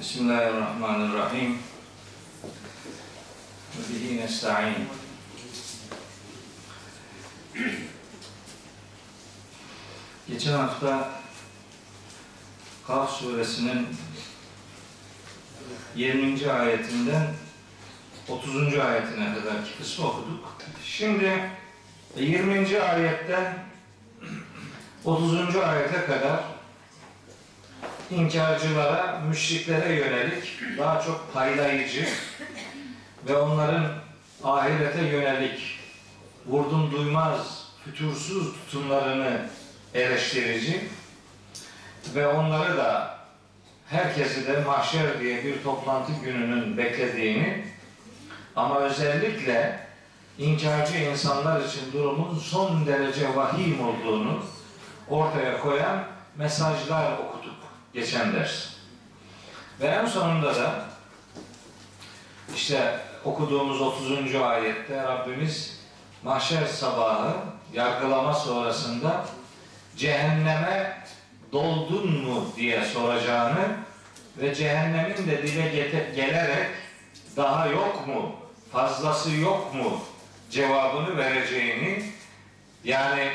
Bismillahirrahmanirrahim. Ve bihi nesta'in. Geçen hafta Kaf suresinin 20. ayetinden 30. ayetine kadarki kısmı okuduk. Şimdi 20. ayetten 30. ayete kadar inkarcılara, müşriklere yönelik daha çok paylayıcı ve onların ahirete yönelik vurdum duymaz, fütursuz tutumlarını eleştirici ve onları da herkesi de mahşer diye bir toplantı gününün beklediğini ama özellikle inkarcı insanlar için durumun son derece vahim olduğunu ortaya koyan mesajlar okuduk geçen ders. Ve en sonunda da işte okuduğumuz 30. ayette Rabbimiz mahşer sabahı yargılama sonrasında cehenneme doldun mu diye soracağını ve cehennemin de dile gelerek daha yok mu, fazlası yok mu cevabını vereceğini yani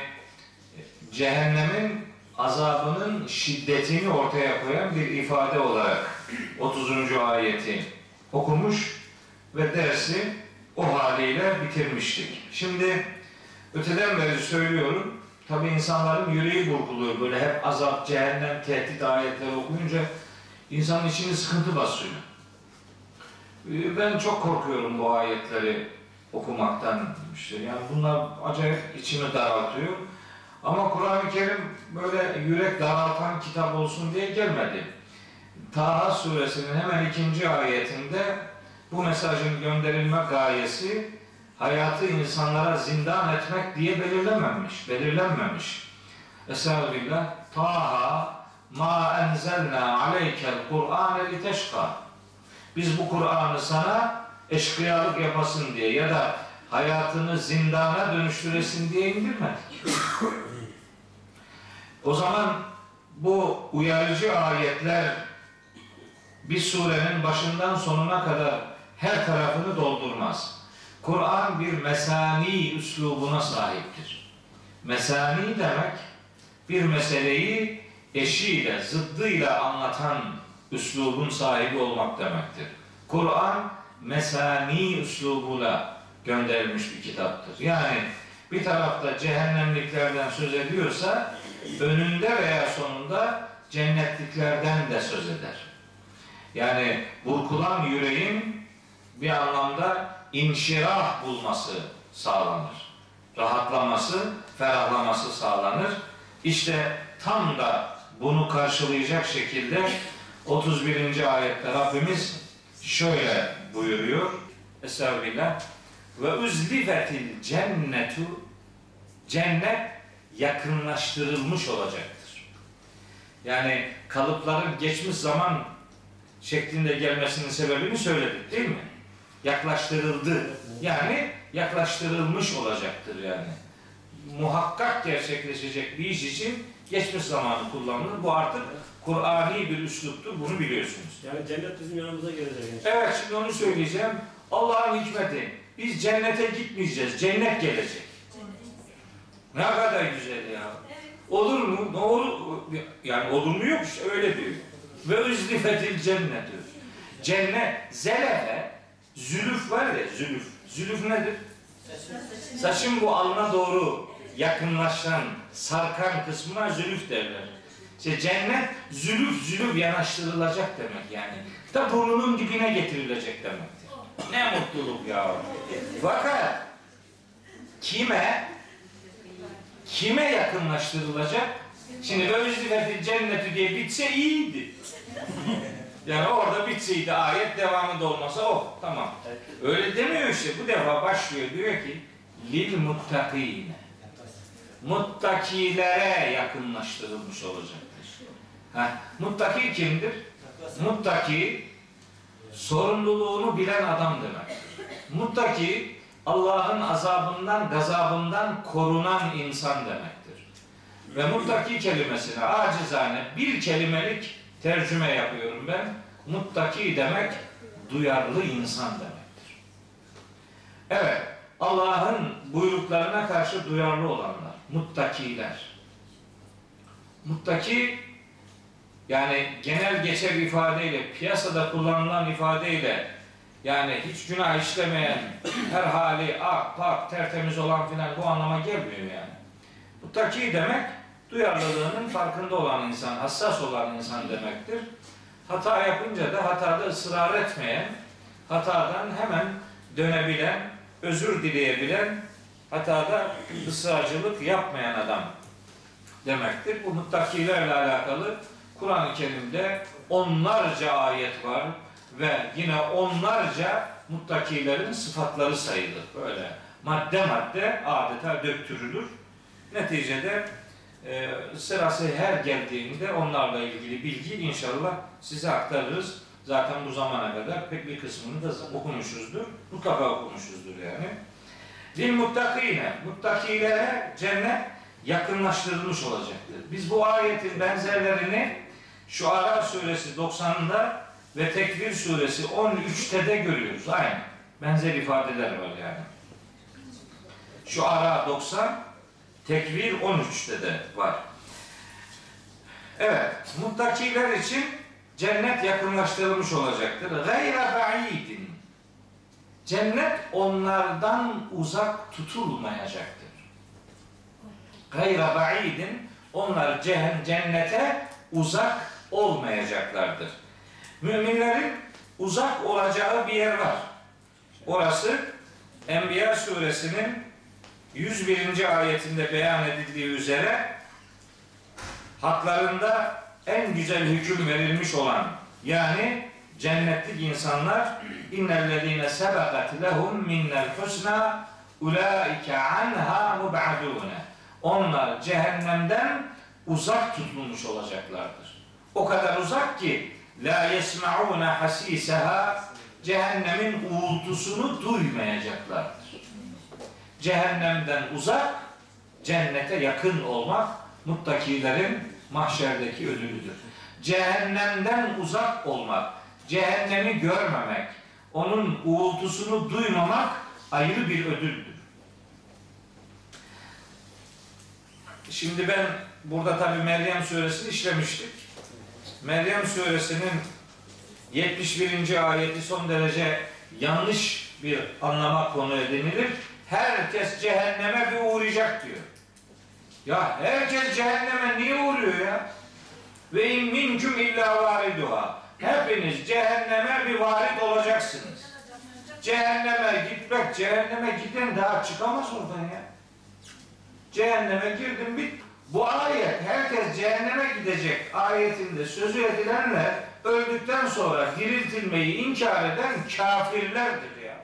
cehennemin azabının şiddetini ortaya koyan bir ifade olarak 30. ayeti okumuş ve dersi o haliyle bitirmiştik. Şimdi öteden beri söylüyorum tabi insanların yüreği burkuluyor böyle hep azap, cehennem, tehdit ayetleri okuyunca insanın içini sıkıntı basıyor. Ee, ben çok korkuyorum bu ayetleri okumaktan işte. Yani bunlar acayip içimi daraltıyor. Ama Kur'an-ı Kerim böyle yürek daraltan kitap olsun diye gelmedi. Taha suresinin hemen ikinci ayetinde bu mesajın gönderilme gayesi hayatı insanlara zindan etmek diye belirlenmemiş, belirlenmemiş. Estağfirullah. Taha ma enzelna aleykel Kur'an liteşka. Biz bu Kur'an'ı sana eşkıyalık yapasın diye ya da hayatını zindana dönüştüresin diye indirmedik. O zaman bu uyarıcı ayetler bir surenin başından sonuna kadar her tarafını doldurmaz. Kur'an bir mesani üslubuna sahiptir. Mesani demek bir meseleyi eşiyle, zıddıyla anlatan üslubun sahibi olmak demektir. Kur'an mesani üslubuyla gönderilmiş bir kitaptır. Yani bir tarafta cehennemliklerden söz ediyorsa önünde veya sonunda cennetliklerden de söz eder. Yani burkulan yüreğin bir anlamda inşirah bulması sağlanır. Rahatlaması, ferahlaması sağlanır. İşte tam da bunu karşılayacak şekilde 31. ayette Rabbimiz şöyle buyuruyor. Estağfirullah. Ve uzlifetil cennetu cennet yakınlaştırılmış olacaktır. Yani kalıpların geçmiş zaman şeklinde gelmesinin sebebini söyledik değil mi? Yaklaştırıldı. Yani yaklaştırılmış olacaktır yani. Muhakkak gerçekleşecek bir iş için geçmiş zamanı kullanılır. Bu artık Kur'ani bir üsluptur. Bunu biliyorsunuz. Yani cennet bizim yanımıza gelecek. Evet şimdi onu söyleyeceğim. Allah'ın hikmeti. Biz cennete gitmeyeceğiz. Cennet gelecek. Ne kadar güzel ya. Olur mu? Ne olur? Yani olur mu yok işte öyle diyor. Ve üzlifetil cennet diyor. Cennet, zelefe, zülüf var ya zülüf. Zülüf nedir? Saçın bu alına doğru yakınlaşan, sarkan kısmına zülüf derler. İşte cennet zülüf zülüf yanaştırılacak demek yani. Da burnunun dibine getirilecek demektir. Ne mutluluk ya. Fakat kime kime yakınlaştırılacak? Şimdi ve cenneti diye bitse iyiydi. Yani orada bitseydi ayet devamında olmasa oh tamam. Öyle demiyor işte bu defa başlıyor diyor ki lil muttakine muttakilere yakınlaştırılmış olacaktır. Ha, muttaki kimdir? Muttaki sorumluluğunu bilen adam demektir. Muttaki Allah'ın azabından, gazabından korunan insan demektir. Ve muttaki kelimesine acizane bir kelimelik tercüme yapıyorum ben. Muttaki demek duyarlı insan demektir. Evet, Allah'ın buyruklarına karşı duyarlı olanlar, muttakiler. Muttaki yani genel geçer ifadeyle, piyasada kullanılan ifadeyle yani hiç günah işlemeyen, her hali ak, pak, tertemiz olan filan bu anlama gelmiyor yani. Muttaki demek duyarlılığının farkında olan insan, hassas olan insan demektir. Hata yapınca da hatada ısrar etmeyen, hatadan hemen dönebilen, özür dileyebilen, hatada ısrarcılık yapmayan adam demektir. Bu muttakilerle alakalı Kur'an-ı Kerim'de onlarca ayet var ve yine onlarca muttakilerin sıfatları sayılır. Böyle madde madde adeta döktürülür. Neticede e, sırası her geldiğinde onlarla ilgili bilgi inşallah size aktarırız. Zaten bu zamana kadar pek bir kısmını da okumuşuzdur. Mutlaka okumuşuzdur yani. Lil muttakine, muttakilere cennet yakınlaştırılmış olacaktır. Biz bu ayetin benzerlerini şu Ara suresi 90'da ve Tekvir suresi 13'te de görüyoruz. Aynı. Benzer ifadeler var yani. Şu Ara 90, Tekvir 13'te de var. Evet, muttakiler için cennet yakınlaştırılmış olacaktır. Gayra ba'idin. Cennet onlardan uzak tutulmayacaktır. Gayra ba'idin. Onlar cennete uzak olmayacaklardır. Müminlerin uzak olacağı bir yer var. Orası Enbiya suresinin 101. ayetinde beyan edildiği üzere haklarında en güzel hüküm verilmiş olan yani cennetlik insanlar innellezine sebekat lehum minnel husna ulaike anha mub'adune onlar cehennemden uzak tutulmuş olacaklardır. O kadar uzak ki la yesmaune hasiseha cehennemin uğultusunu duymayacaklardır. Cehennemden uzak, cennete yakın olmak muttakilerin mahşerdeki ödülüdür. Cehennemden uzak olmak, cehennemi görmemek, onun uğultusunu duymamak ayrı bir ödüldür. Şimdi ben burada tabi Meryem suresini işlemiştik. Meryem suresinin 71. ayeti son derece yanlış bir anlama konu edinilir. Herkes cehenneme bir uğrayacak diyor. Ya herkes cehenneme niye uğruyor ya? Ve in minküm illa variduha. Hepiniz cehenneme bir varid olacaksınız. Cehenneme gitmek, cehenneme giden daha çıkamaz oradan ya. Cehenneme girdim bit. Bu ayet herkes cehenneme gidecek ayetinde sözü edilenler öldükten sonra diriltilmeyi inkar eden kafirlerdir ya.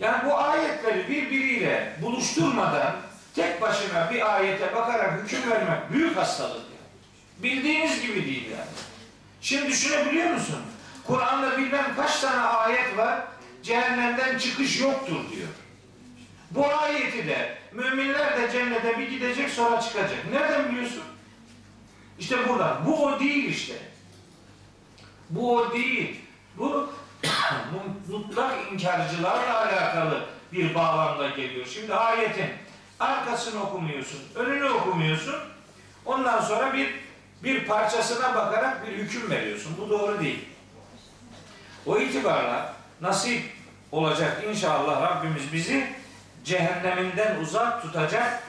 Yani bu ayetleri birbiriyle buluşturmadan tek başına bir ayete bakarak hüküm vermek büyük hastalık. Yani. Bildiğiniz gibi değil yani. Şimdi düşünebiliyor musun? Kur'an'da bilmem kaç tane ayet var. Cehennemden çıkış yoktur diyor. Bu ayeti de müminler de cennete bir gidecek sonra çıkacak. Nereden biliyorsun? İşte buradan. Bu o değil işte. Bu o değil. Bu mutlak inkarcılarla alakalı bir bağlamda geliyor. Şimdi ayetin arkasını okumuyorsun, önünü okumuyorsun. Ondan sonra bir bir parçasına bakarak bir hüküm veriyorsun. Bu doğru değil. O itibarla nasip olacak inşallah Rabbimiz bizi cehenneminden uzak tutacak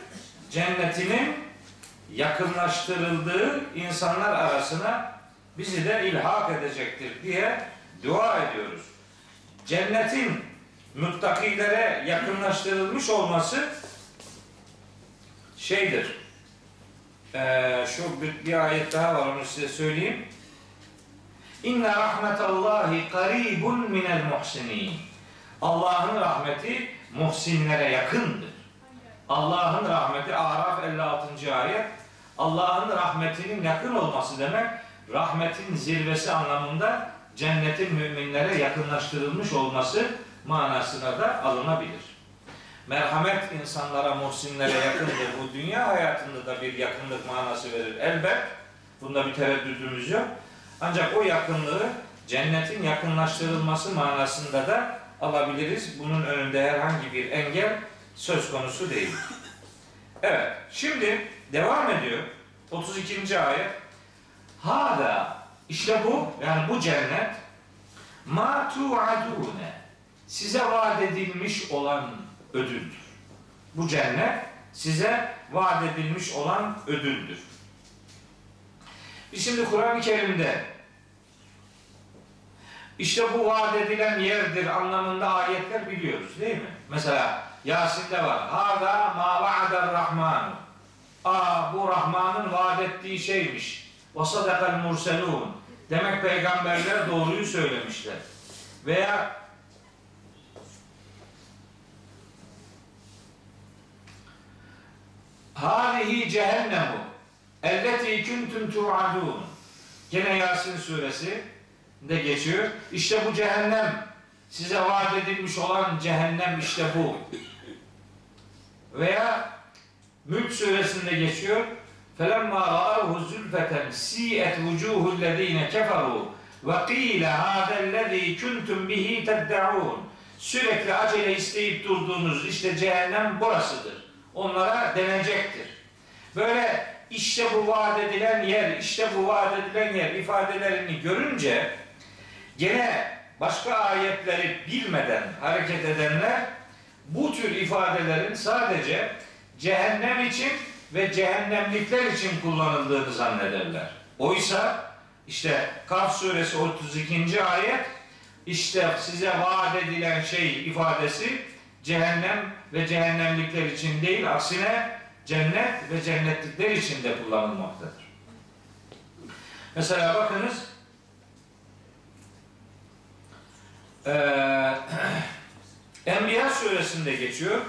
cennetinin yakınlaştırıldığı insanlar arasına bizi de ilhak edecektir diye dua ediyoruz. Cennetin muttakilere yakınlaştırılmış olması şeydir. Ee, şu bir, bir ayet daha var onu size söyleyeyim. İnne rahmetallahi karibun minel muhsinin. Allah'ın rahmeti muhsinlere yakındır. Allah'ın rahmeti Araf 56. ayet Allah'ın rahmetinin yakın olması demek rahmetin zirvesi anlamında cennetin müminlere yakınlaştırılmış olması manasına da alınabilir. Merhamet insanlara, muhsinlere yakındır. Bu dünya hayatında da bir yakınlık manası verir. Elbet Bunda bir tereddüdümüz yok. Ancak o yakınlığı cennetin yakınlaştırılması manasında da alabiliriz. Bunun önünde herhangi bir engel söz konusu değil. Evet, şimdi devam ediyor. 32. ayet. Hada, işte bu, yani bu cennet ma tu'adune size vaat edilmiş olan ödüldür. Bu cennet size vaat edilmiş olan ödüldür. Biz şimdi Kur'an-ı Kerim'de işte bu vaat edilen yerdir anlamında ayetler biliyoruz değil mi? Mesela Yasin'de var. Hada ma va'adar rahman. Aa bu Rahman'ın vaat ettiği şeymiş. Ve sadakal murselun. Demek peygamberler doğruyu söylemişler. Veya Hâzihi cehennemu elleti kuntum tu'adun. Gene Yasin suresi de geçiyor. İşte bu cehennem. Size vaat edilmiş olan cehennem işte bu. Veya Mülk suresinde geçiyor. فَلَمَّا رَأَوْهُ زُلْفَةً سِيَتْ وُجُوهُ الَّذ۪ينَ كَفَرُوا وَقِيلَ هَذَا الَّذ۪ي كُنْتُمْ بِهِ تَدَّعُونَ Sürekli acele isteyip durduğunuz işte cehennem burasıdır. Onlara denecektir. Böyle işte bu vaat edilen yer, işte bu vaat edilen yer ifadelerini görünce gene başka ayetleri bilmeden hareket edenler bu tür ifadelerin sadece cehennem için ve cehennemlikler için kullanıldığını zannederler. Oysa işte Kaf suresi 32. ayet işte size vaat edilen şey ifadesi cehennem ve cehennemlikler için değil aksine cennet ve cennetlikler için de kullanılmaktadır. Mesela bakınız ee, Enbiya suresinde geçiyor.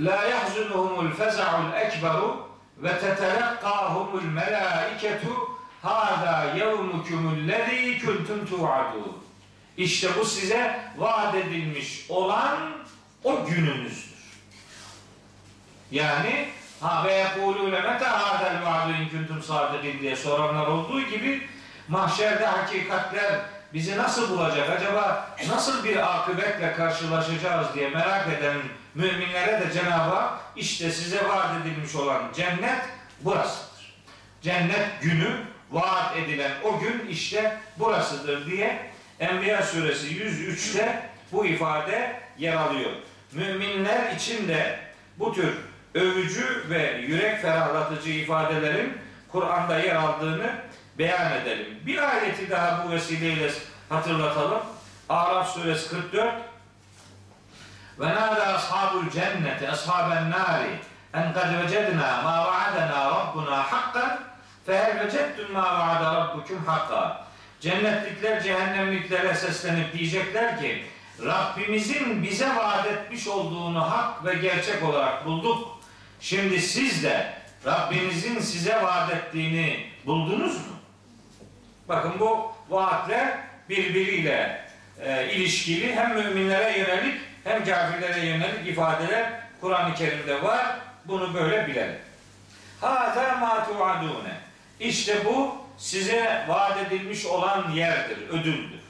La yahzunuhumul feza'ul ekberu ve tetelekkahumul melaiketu hâzâ yevmukumullezî kuntum tu'adûn. İşte bu size vaat edilmiş olan o gününüzdür. Yani ha ve yekulûne meta hâzel vaadu in kuntum diye soranlar olduğu gibi mahşerde hakikatler bizi nasıl bulacak? Acaba nasıl bir akıbetle karşılaşacağız diye merak eden müminlere de Cenab-ı Hak işte size vaat edilmiş olan cennet burasıdır. Cennet günü vaat edilen o gün işte burasıdır diye Enbiya suresi 103'te bu ifade yer alıyor. Müminler için de bu tür övücü ve yürek ferahlatıcı ifadelerin Kur'an'da yer aldığını beyan edelim. Bir ayeti daha bu vesileyle hatırlatalım. Araf suresi 44 ve nâdâ ashabul cenneti ashaben nâri en kad vecednâ mâ vaadena rabbuna hakkan fehel vecedtüm mâ vaada rabbukum hakka Cennetlikler cehennemliklere seslenip diyecekler ki Rabbimizin bize vaat etmiş olduğunu hak ve gerçek olarak bulduk. Şimdi siz de Rabbinizin size vaat ettiğini buldunuz mu? Bakın bu vaatler birbiriyle e, ilişkili hem müminlere yönelik hem kafirlere yönelik ifadeler Kur'an-ı Kerim'de var. Bunu böyle bilelim. Hâzâ mâ tu'adûne. İşte bu size vaat edilmiş olan yerdir, ödüldür.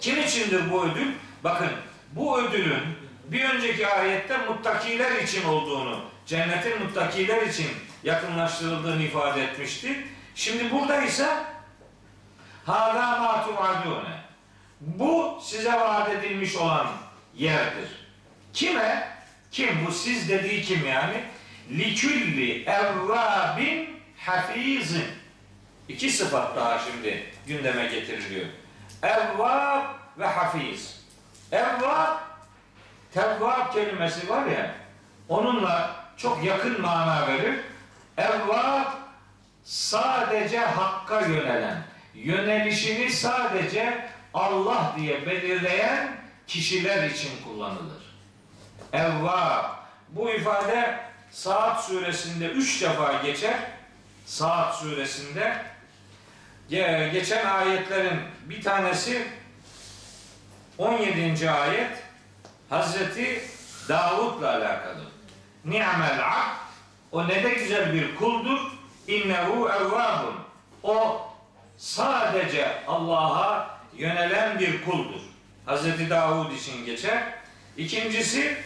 Kim içindir bu ödül? Bakın bu ödülün bir önceki ayette muttakiler için olduğunu, cennetin muttakiler için yakınlaştırıldığını ifade etmişti. Şimdi burada ise Hâlâ mâ tu'adûne. Bu size vaat edilmiş olan yerdir. Kime? Kim? Bu siz dediği kim yani? Likülli evvâbin hafizin. İki sıfat daha şimdi gündeme getiriliyor. Evvab ve hafiz. Evvab, tevvab kelimesi var ya, onunla çok yakın mana verir. Evvab sadece hakka yönelen, yönelişini sadece Allah diye belirleyen kişiler için kullanılır. Evvab. Bu ifade Saat suresinde üç defa geçer. Saat suresinde geçen ayetlerin bir tanesi 17. ayet Hazreti Davud'la alakalı. Ni'mel abd O ne de güzel bir kuldur. İnnehu evvabun. O sadece Allah'a yönelen bir kuldur. Hazreti Davud için geçer. İkincisi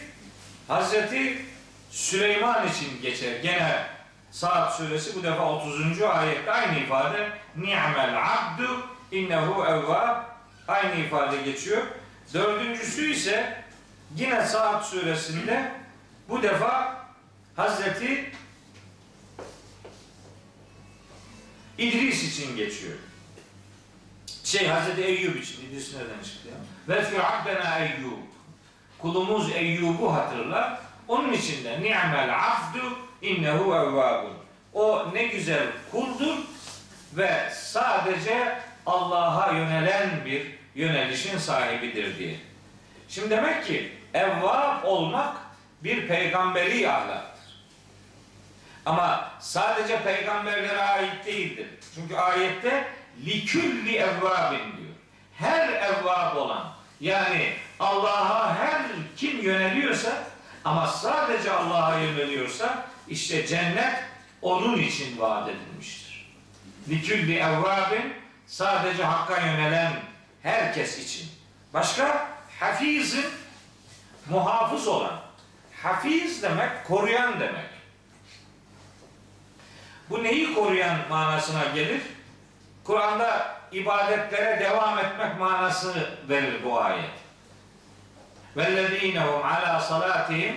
Hazreti Süleyman için geçer. Gene Saat suresi bu defa 30. ayette aynı ifade. Ni'mel abdu innehu evvab aynı ifade geçiyor. Dördüncüsü ise yine Saat suresinde bu defa Hazreti İdris için geçiyor. Şey Hazreti Eyyub için. İdris nereden çıktı ya? Ve fi abdena Eyyub. Kulumuz Eyyub'u hatırla. Onun için de ni'mel abdu innehu evvabun. O ne güzel kuldur ve sadece Allah'a yönelen bir yönelişin sahibidir diye. Şimdi demek ki evvab olmak bir peygamberi ahlaktır. Ama sadece peygamberlere ait değildir. Çünkü ayette likülli evvabin diyor. Her evvab olan yani Allah'a her kim yöneliyorsa ama sadece Allah'a yöneliyorsa işte cennet onun için vaat edilmiştir. Likülli evvabin sadece Hakk'a yönelen herkes için. Başka hafizin muhafız olan. Hafiz demek koruyan demek. Bu neyi koruyan manasına gelir? Kur'an'da ibadetlere devam etmek manası verir bu ayet. وَالَّذ۪ينَ هُمْ عَلَى صَلَاتِهِمْ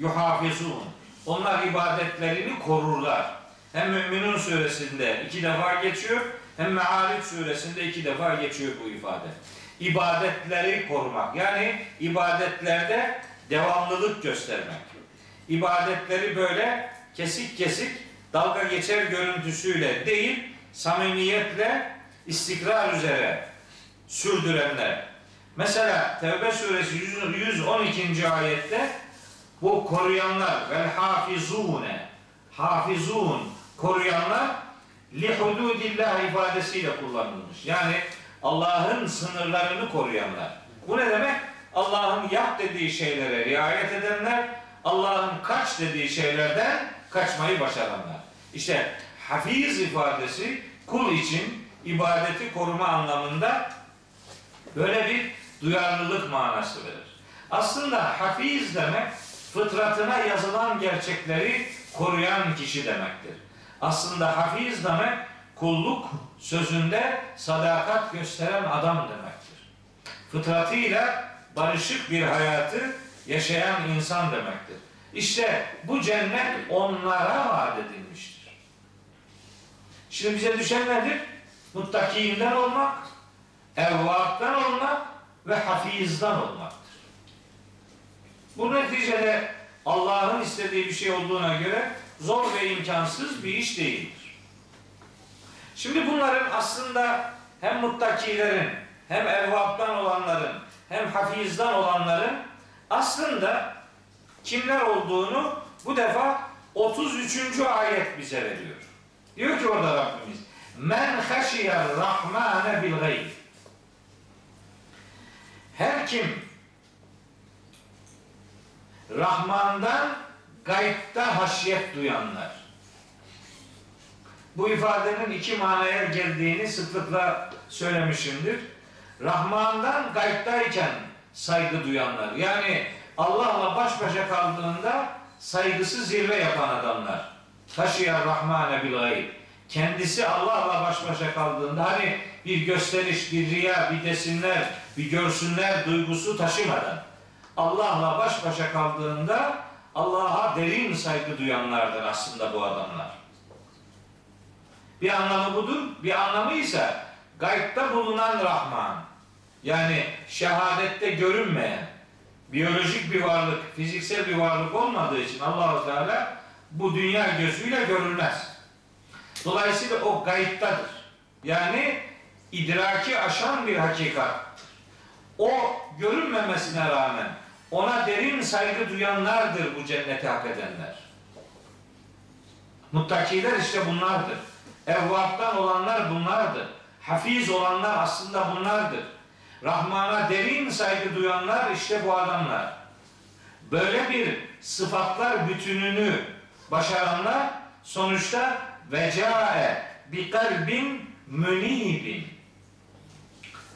يُحَافِظُونَ Onlar ibadetlerini korurlar. Hem Müminun suresinde iki defa geçiyor, hem Me'ariç suresinde iki defa geçiyor bu ifade. İbadetleri korumak. Yani ibadetlerde devamlılık göstermek. İbadetleri böyle kesik kesik dalga geçer görüntüsüyle değil, samimiyetle istikrar üzere sürdürenler. Mesela Tevbe suresi 112. ayette bu koruyanlar vel hafizune hafizun koruyanlar li hududillah ifadesiyle kullanılmış. Yani Allah'ın sınırlarını koruyanlar. Bu ne demek? Allah'ın yap dediği şeylere riayet edenler, Allah'ın kaç dediği şeylerden kaçmayı başaranlar. İşte hafiz ifadesi kul için ibadeti koruma anlamında böyle bir duyarlılık manası verir. Aslında hafiz demek fıtratına yazılan gerçekleri koruyan kişi demektir. Aslında hafiz demek kulluk sözünde sadakat gösteren adam demektir. Fıtratıyla barışık bir hayatı yaşayan insan demektir. İşte bu cennet onlara vaat edilmiştir. Şimdi bize düşen nedir? Muttakiinden olmak, evvaptan olmak ve hafizdan olmaktır. Bu neticede Allah'ın istediği bir şey olduğuna göre zor ve imkansız bir iş değildir. Şimdi bunların aslında hem muttakilerin hem evvaptan olanların hem hafizdan olanların aslında kimler olduğunu bu defa 33. ayet bize veriyor. Diyor ki orada Rabbimiz Men haşiyer rahmane bil gayb Her kim Rahman'dan gaybta haşyet duyanlar. Bu ifadenin iki manaya geldiğini sıklıkla söylemişimdir. Rahman'dan gaybtayken saygı duyanlar. Yani Allah'la baş başa kaldığında saygısı zirve yapan adamlar. Taşıyan Rahmane bil gayb. Kendisi Allah'la baş başa kaldığında hani bir gösteriş, bir riya, bir desinler, bir görsünler duygusu taşımadan Allah'la baş başa kaldığında Allah'a derin saygı duyanlardır aslında bu adamlar. Bir anlamı budur. Bir anlamı ise gaybta bulunan Rahman. Yani şehadette görünmeyen, biyolojik bir varlık, fiziksel bir varlık olmadığı için Allahu Teala bu dünya gözüyle görülmez. Dolayısıyla o gaybtadır. Yani idraki aşan bir hakikat. O görünmemesine rağmen ona derin saygı duyanlardır bu cenneti hak edenler. Muttakiler işte bunlardır. Evvaptan olanlar bunlardır. Hafiz olanlar aslında bunlardır. Rahman'a derin saygı duyanlar işte bu adamlar. Böyle bir sıfatlar bütününü başaranlar sonuçta vecae bi kalbin münibin.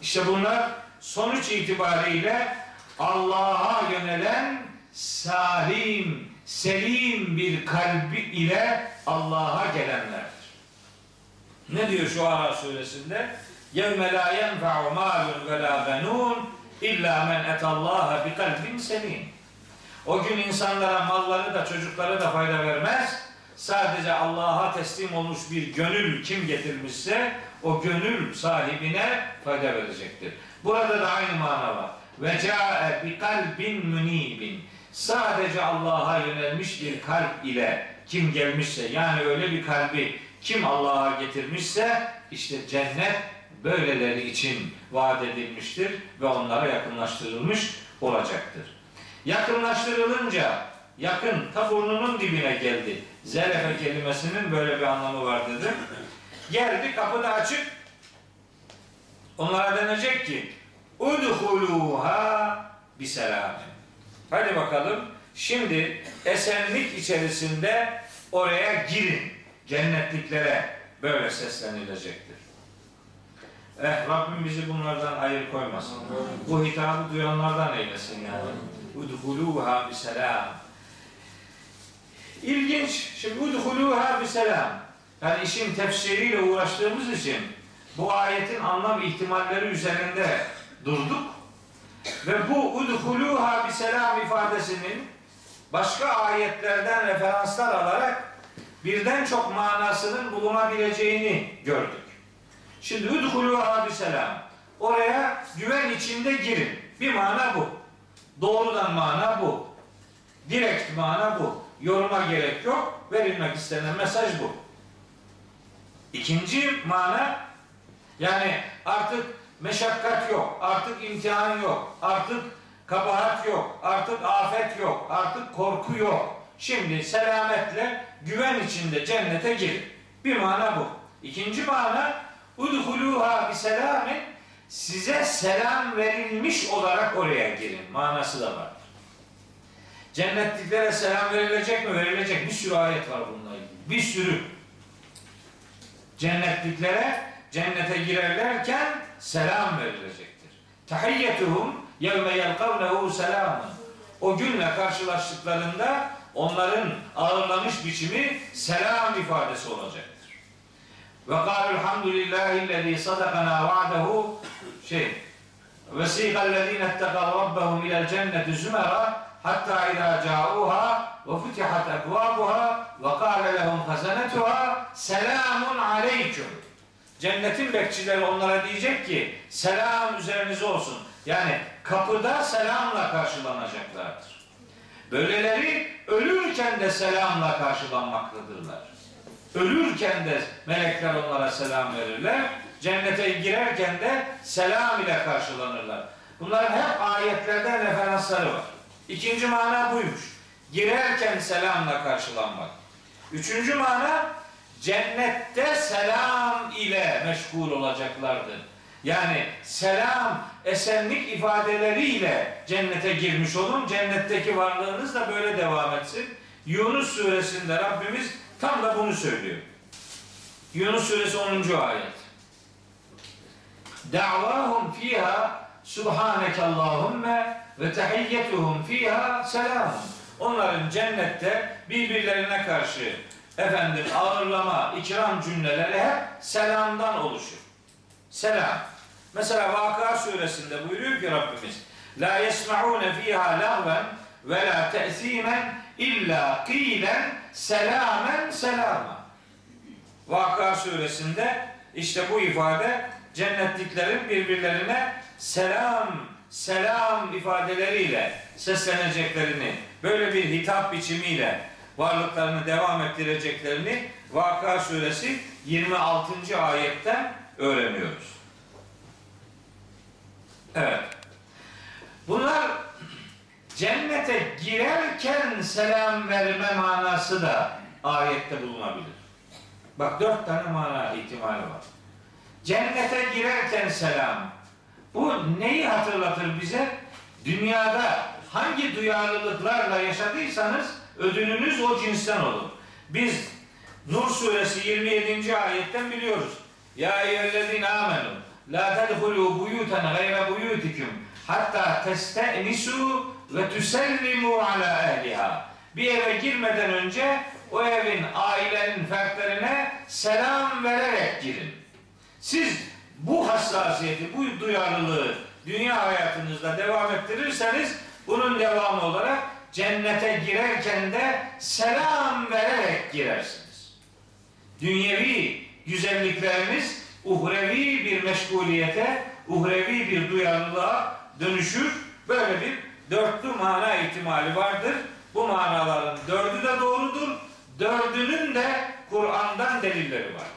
İşte bunlar sonuç itibariyle Allah'a yönelen salim, selim bir kalbi ile Allah'a gelenlerdir. Ne diyor şu Ara suresinde? يَوْمَ لَا يَنْفَعُ مَالٌ وَلَا بَنُونَ اِلَّا مَنْ اَتَ اللّٰهَ بِقَلْبٍ selim. o gün insanlara malları da çocukları da fayda vermez. Sadece Allah'a teslim olmuş bir gönül kim getirmişse o gönül sahibine fayda verecektir. Burada da aynı mana var. Ve ca'e bi kalbin münibin. Sadece Allah'a yönelmiş bir kalp ile kim gelmişse yani öyle bir kalbi kim Allah'a getirmişse işte cennet böyleleri için vaat edilmiştir ve onlara yakınlaştırılmış olacaktır. Yakınlaştırılınca yakın ta burnunun dibine geldi. Zerefe kelimesinin böyle bir anlamı var dedim. Geldi kapı da açık. Onlara denecek ki udhuluha biselam. Hadi bakalım. Şimdi esenlik içerisinde oraya girin. Cennetliklere böyle seslenilecektir. Eh Rabbim bizi bunlardan hayır koymasın. Bu hitabı duyanlardan eylesin yani. Udhuluha biselam. İlginç. Şimdi udhuluha biselam. Yani işin tefsiriyle uğraştığımız için bu ayetin anlam ihtimalleri üzerinde durduk. Ve bu udhuluha biselam ifadesinin başka ayetlerden referanslar alarak birden çok manasının bulunabileceğini gördük. Şimdi udhuluha biselam. Oraya güven içinde girin. Bir mana bu. Doğrudan mana bu. Direkt mana bu. Yoruma gerek yok. Verilmek istenen mesaj bu. İkinci mana yani artık meşakkat yok, artık imtihan yok, artık kabahat yok, artık afet yok, artık korku yok. Şimdi selametle güven içinde cennete girin. Bir mana bu. İkinci mana udhuluha bi selamin size selam verilmiş olarak oraya girin. Manası da var. Cennetliklere selam verilecek mi? Verilecek. Bir sürü ayet var bununla ilgili. Bir sürü. Cennetliklere cennete girerlerken selam verilecektir. Tahiyyetuhum yevme yelkavnehu selamun. O günle karşılaştıklarında onların ağırlamış biçimi selam ifadesi olacaktır. Ve kâlu elhamdülillahi sadakana va'dehu şey etteqav rabbahum ilel cenneti zümera hatta idâ câuha ve futihat ekvâbuha ve kâle lehum hazanetuha selamun aleyküm. Cennetin bekçileri onlara diyecek ki selam üzerinize olsun. Yani kapıda selamla karşılanacaklardır. Böyleleri ölürken de selamla karşılanmaktadırlar. Ölürken de melekler onlara selam verirler. Cennete girerken de selam ile karşılanırlar. Bunların hep ayetlerden referansları var. İkinci mana buymuş. Girerken selamla karşılanmak. Üçüncü mana cennette selam ile meşgul olacaklardı. Yani selam, esenlik ifadeleriyle cennete girmiş olun. Cennetteki varlığınız da böyle devam etsin. Yunus suresinde Rabbimiz tam da bunu söylüyor. Yunus suresi 10. ayet. Da'vahum fiha subhaneke Allahümme ve tehiyyetuhum fiha selam. Onların cennette birbirlerine karşı efendim ağırlama, ikram cümleleri hep selamdan oluşur. Selam. Mesela Vakıa suresinde buyuruyor ki Rabbimiz La yesma'une fiha lahven ve la te'simen illa kîlen selamen selama. Vakıa suresinde işte bu ifade cennetliklerin birbirlerine selam selam ifadeleriyle sesleneceklerini böyle bir hitap biçimiyle varlıklarını devam ettireceklerini Vakıa suresi 26. ayetten öğreniyoruz. Evet. Bunlar cennete girerken selam verme manası da ayette bulunabilir. Bak dört tane mana ihtimali var. Cennete girerken selam. Bu neyi hatırlatır bize? Dünyada hangi duyarlılıklarla yaşadıysanız ödülünüz o cinsten olur. Biz Nur suresi 27. ayetten biliyoruz. Ya eyyühellezine amenu la tedhulu buyutan gayra buyutikum hatta testenisu ve tusellimu ala ehliha. Bir eve girmeden önce o evin ailenin fertlerine selam vererek girin. Siz bu hassasiyeti, bu duyarlılığı dünya hayatınızda devam ettirirseniz bunun devamı olarak cennete girerken de selam vererek girersiniz. Dünyevi güzellikleriniz uhrevi bir meşguliyete, uhrevi bir duyarlılığa dönüşür. Böyle bir dörtlü mana ihtimali vardır. Bu manaların dördü de doğrudur. Dördünün de Kur'an'dan delilleri vardır.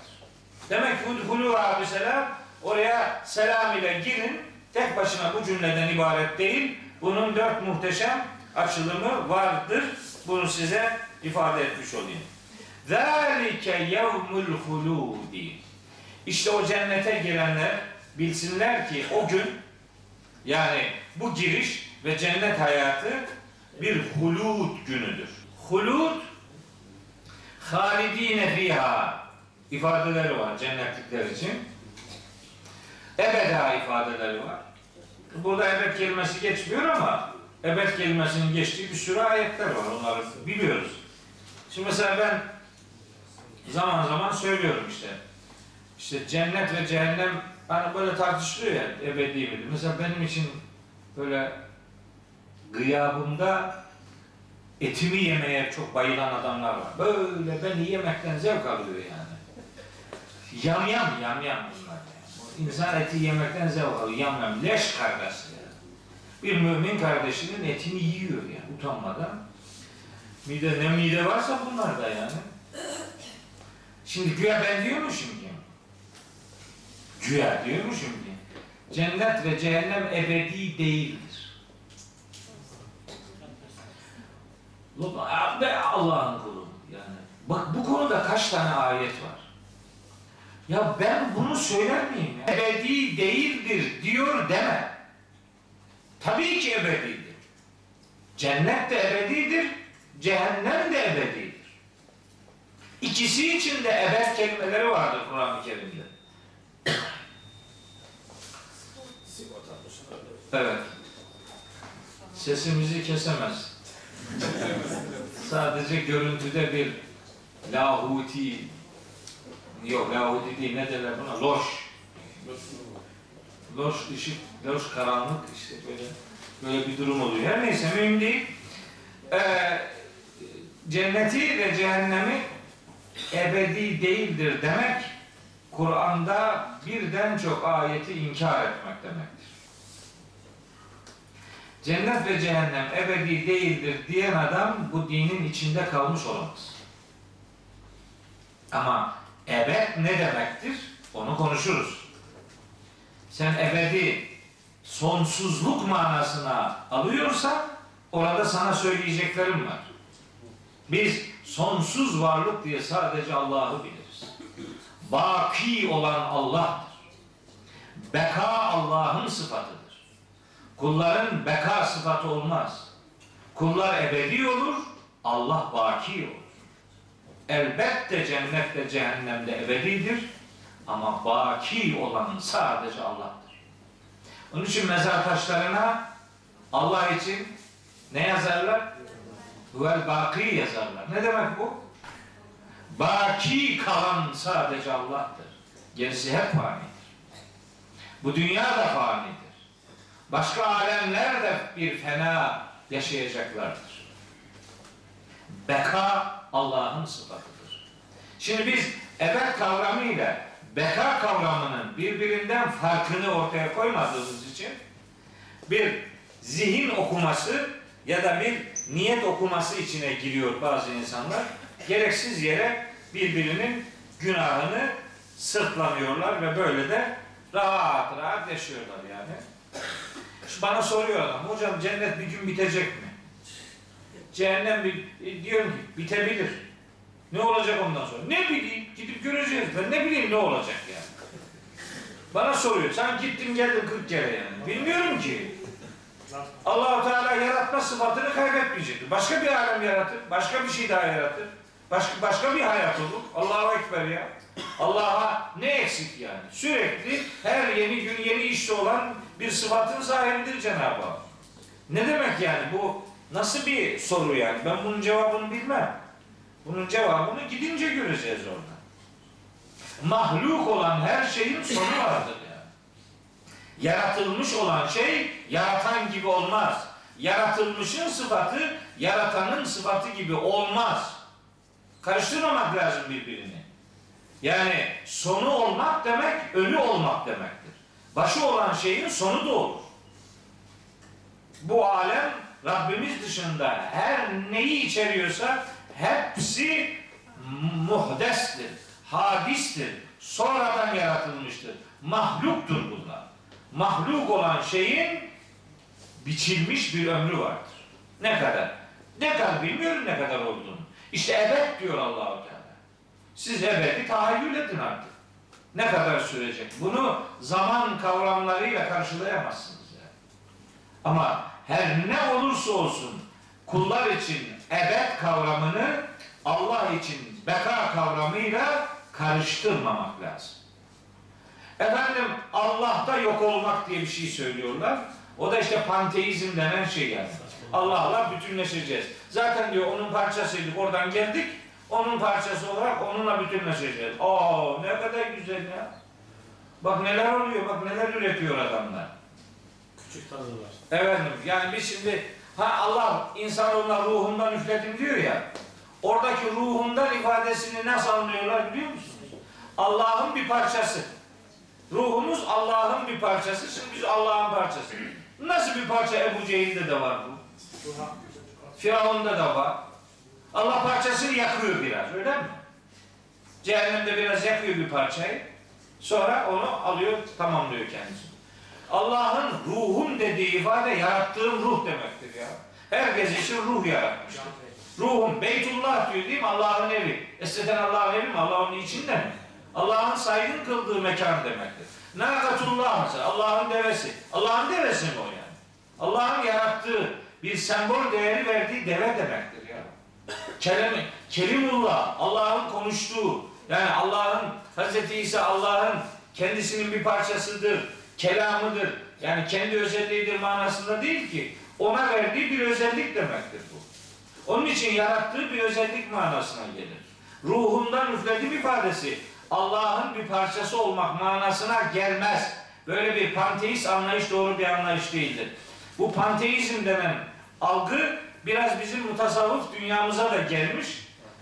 Demek ki hulu abi selam oraya selam ile girin. Tek başına bu cümleden ibaret değil. Bunun dört muhteşem açılımı vardır. Bunu size ifade etmiş olayım. Zalike yevmul huludi. İşte o cennete girenler bilsinler ki o gün yani bu giriş ve cennet hayatı bir hulud günüdür. Hulud halidine fiha ifadeleri var cennetlikler için. Ebeda ifadeleri var. Burada ebed kelimesi geçmiyor ama ebed kelimesinin geçtiği bir sürü ayetler var. Onları biliyoruz. Şimdi mesela ben zaman zaman söylüyorum işte. İşte cennet ve cehennem hani böyle tartışılıyor ya ebedi midir? Mesela benim için böyle gıyabımda etimi yemeye çok bayılan adamlar var. Böyle beni yemekten zevk alıyor yani. Yam yam yam bunlar. Yani. İnsan eti yemekten zevk alıyor. Yam yam leş kargası yani. Bir mümin kardeşinin etini yiyor yani utanmadan. Mide ne mide varsa bunlar da yani. Şimdi güya ben diyormuşum ki. Güya diyormuşum ki. Cennet ve cehennem ebedi değildir. Allah'ın kulu yani. Bak bu konuda kaç tane ayet var. Ya ben bunu söyler miyim ya? Ebedi değildir diyor deme. Tabii ki ebedidir. Cennet de ebedidir, cehennem de ebedidir. İkisi için de ebed kelimeleri vardır Kur'an-ı Kerim'de. Evet. Sesimizi kesemez. Sadece görüntüde bir lahuti yok lahuti değil ne derler buna loş loş ışık loş karanlık işte böyle böyle bir durum oluyor. Her neyse mühim değil. Ee, cenneti ve cehennemi ebedi değildir demek Kur'an'da birden çok ayeti inkar etmek demektir. Cennet ve cehennem ebedi değildir diyen adam bu dinin içinde kalmış olamaz. Ama ebed ne demektir? Onu konuşuruz. Sen ebedi sonsuzluk manasına alıyorsa orada sana söyleyeceklerim var. Biz sonsuz varlık diye sadece Allah'ı biliriz. Baki olan Allah'tır. Beka Allah'ın sıfatıdır. Kulların beka sıfatı olmaz. Kullar ebedi olur, Allah baki olur. Elbette cennette cehennemde ebedidir ama baki olan sadece Allah'tır. Onun için mezar taşlarına Allah için ne yazarlar? Huvel baki yazarlar. Ne demek bu? Baki kalan sadece Allah'tır. Gerisi hep fanidir. Bu dünya da fanidir. Başka alemler de bir fena yaşayacaklardır. Beka Allah'ın sıfatıdır. Şimdi biz ebed kavramıyla beka kavramının birbirinden farkını ortaya koymadığımız için bir zihin okuması ya da bir niyet okuması içine giriyor bazı insanlar. Gereksiz yere birbirinin günahını sırtlanıyorlar ve böyle de rahat rahat yaşıyorlar yani. Bana soruyor adam, hocam cennet bir gün bitecek mi? Cehennem e, diyorum ki bitebilir. Ne olacak ondan sonra? Ne bileyim, gidip göreceğiz. Ben ne bileyim ne olacak yani. Bana soruyor, sen gittin geldin 40 kere yani. Bilmiyorum ki. Allahu Teala yaratma sıfatını kaybetmeyecektir. Başka bir alem yaratır, başka bir şey daha yaratır. Başka başka bir hayat olur. Allahu Ekber ya. Allah'a ne eksik yani? Sürekli her yeni gün yeni işte olan bir sıfatın sahibidir Cenab-ı Hak. Ne demek yani bu nasıl bir soru yani? Ben bunun cevabını bilmem. Bunun cevabını gidince göreceğiz orada. Mahluk olan her şeyin sonu vardır yani. Yaratılmış olan şey yaratan gibi olmaz. Yaratılmışın sıfatı yaratanın sıfatı gibi olmaz. Karıştırmamak lazım birbirini. Yani sonu olmak demek ölü olmak demektir. Başı olan şeyin sonu da olur. Bu alem Rabbimiz dışında her neyi içeriyorsa hepsi muhdestir, hadistir, sonradan yaratılmıştır. Mahluktur bunlar. Mahluk olan şeyin biçilmiş bir ömrü vardır. Ne kadar? Ne kadar bilmiyorum ne kadar olduğunu. İşte ebed diyor Allahu Teala. Siz ebedi tahayyül edin artık. Ne kadar sürecek? Bunu zaman kavramlarıyla karşılayamazsınız yani. Ama her ne olursa olsun kullar için ebed kavramını Allah için beka kavramıyla karıştırmamak lazım. Efendim Allah'ta yok olmak diye bir şey söylüyorlar. O da işte panteizm denen şey yani. Allah'la bütünleşeceğiz. Zaten diyor onun parçasıydık oradan geldik. Onun parçası olarak onunla bütünleşeceğiz. Aa ne kadar güzel ya. Bak neler oluyor, bak neler üretiyor adamlar. Küçük. Efendim yani biz şimdi ha Allah insanoğluna ruhundan üfledim diyor ya. Oradaki ruhundan ifadesini nasıl anlıyorlar biliyor musunuz? Allah'ın bir parçası. Ruhumuz Allah'ın bir parçası. Şimdi biz Allah'ın parçası. Nasıl bir parça Ebu Cehil'de de var bu? Firavun'da da var. Allah parçasını yakıyor biraz öyle mi? Cehennemde biraz yakıyor bir parçayı. Sonra onu alıyor tamamlıyor kendisi. Allah'ın ruhum dediği ifade yarattığım ruh demektir ya. Herkes için ruh yaratmıştır. Ruhum Beytullah diyor değil mi? Allah'ın evi. Eskiden Allah'ın evi mi? Allah onun içinde mi? Allah'ın saygın kıldığı mekan demektir. Nakatullah mesela Allah'ın devesi. Allah'ın devesi mi o yani? Allah'ın yarattığı bir sembol değeri verdiği deve demektir ya. Kelime, kelimullah, Allah'ın konuştuğu, yani Allah'ın, Hz. İsa Allah'ın kendisinin bir parçasıdır, kelamıdır. Yani kendi özelliğidir manasında değil ki. Ona verdiği bir özellik demektir bu. Onun için yarattığı bir özellik manasına gelir. Ruhundan üfledim ifadesi Allah'ın bir parçası olmak manasına gelmez. Böyle bir panteist anlayış doğru bir anlayış değildir. Bu panteizm denen algı biraz bizim mutasavvuf dünyamıza da gelmiş.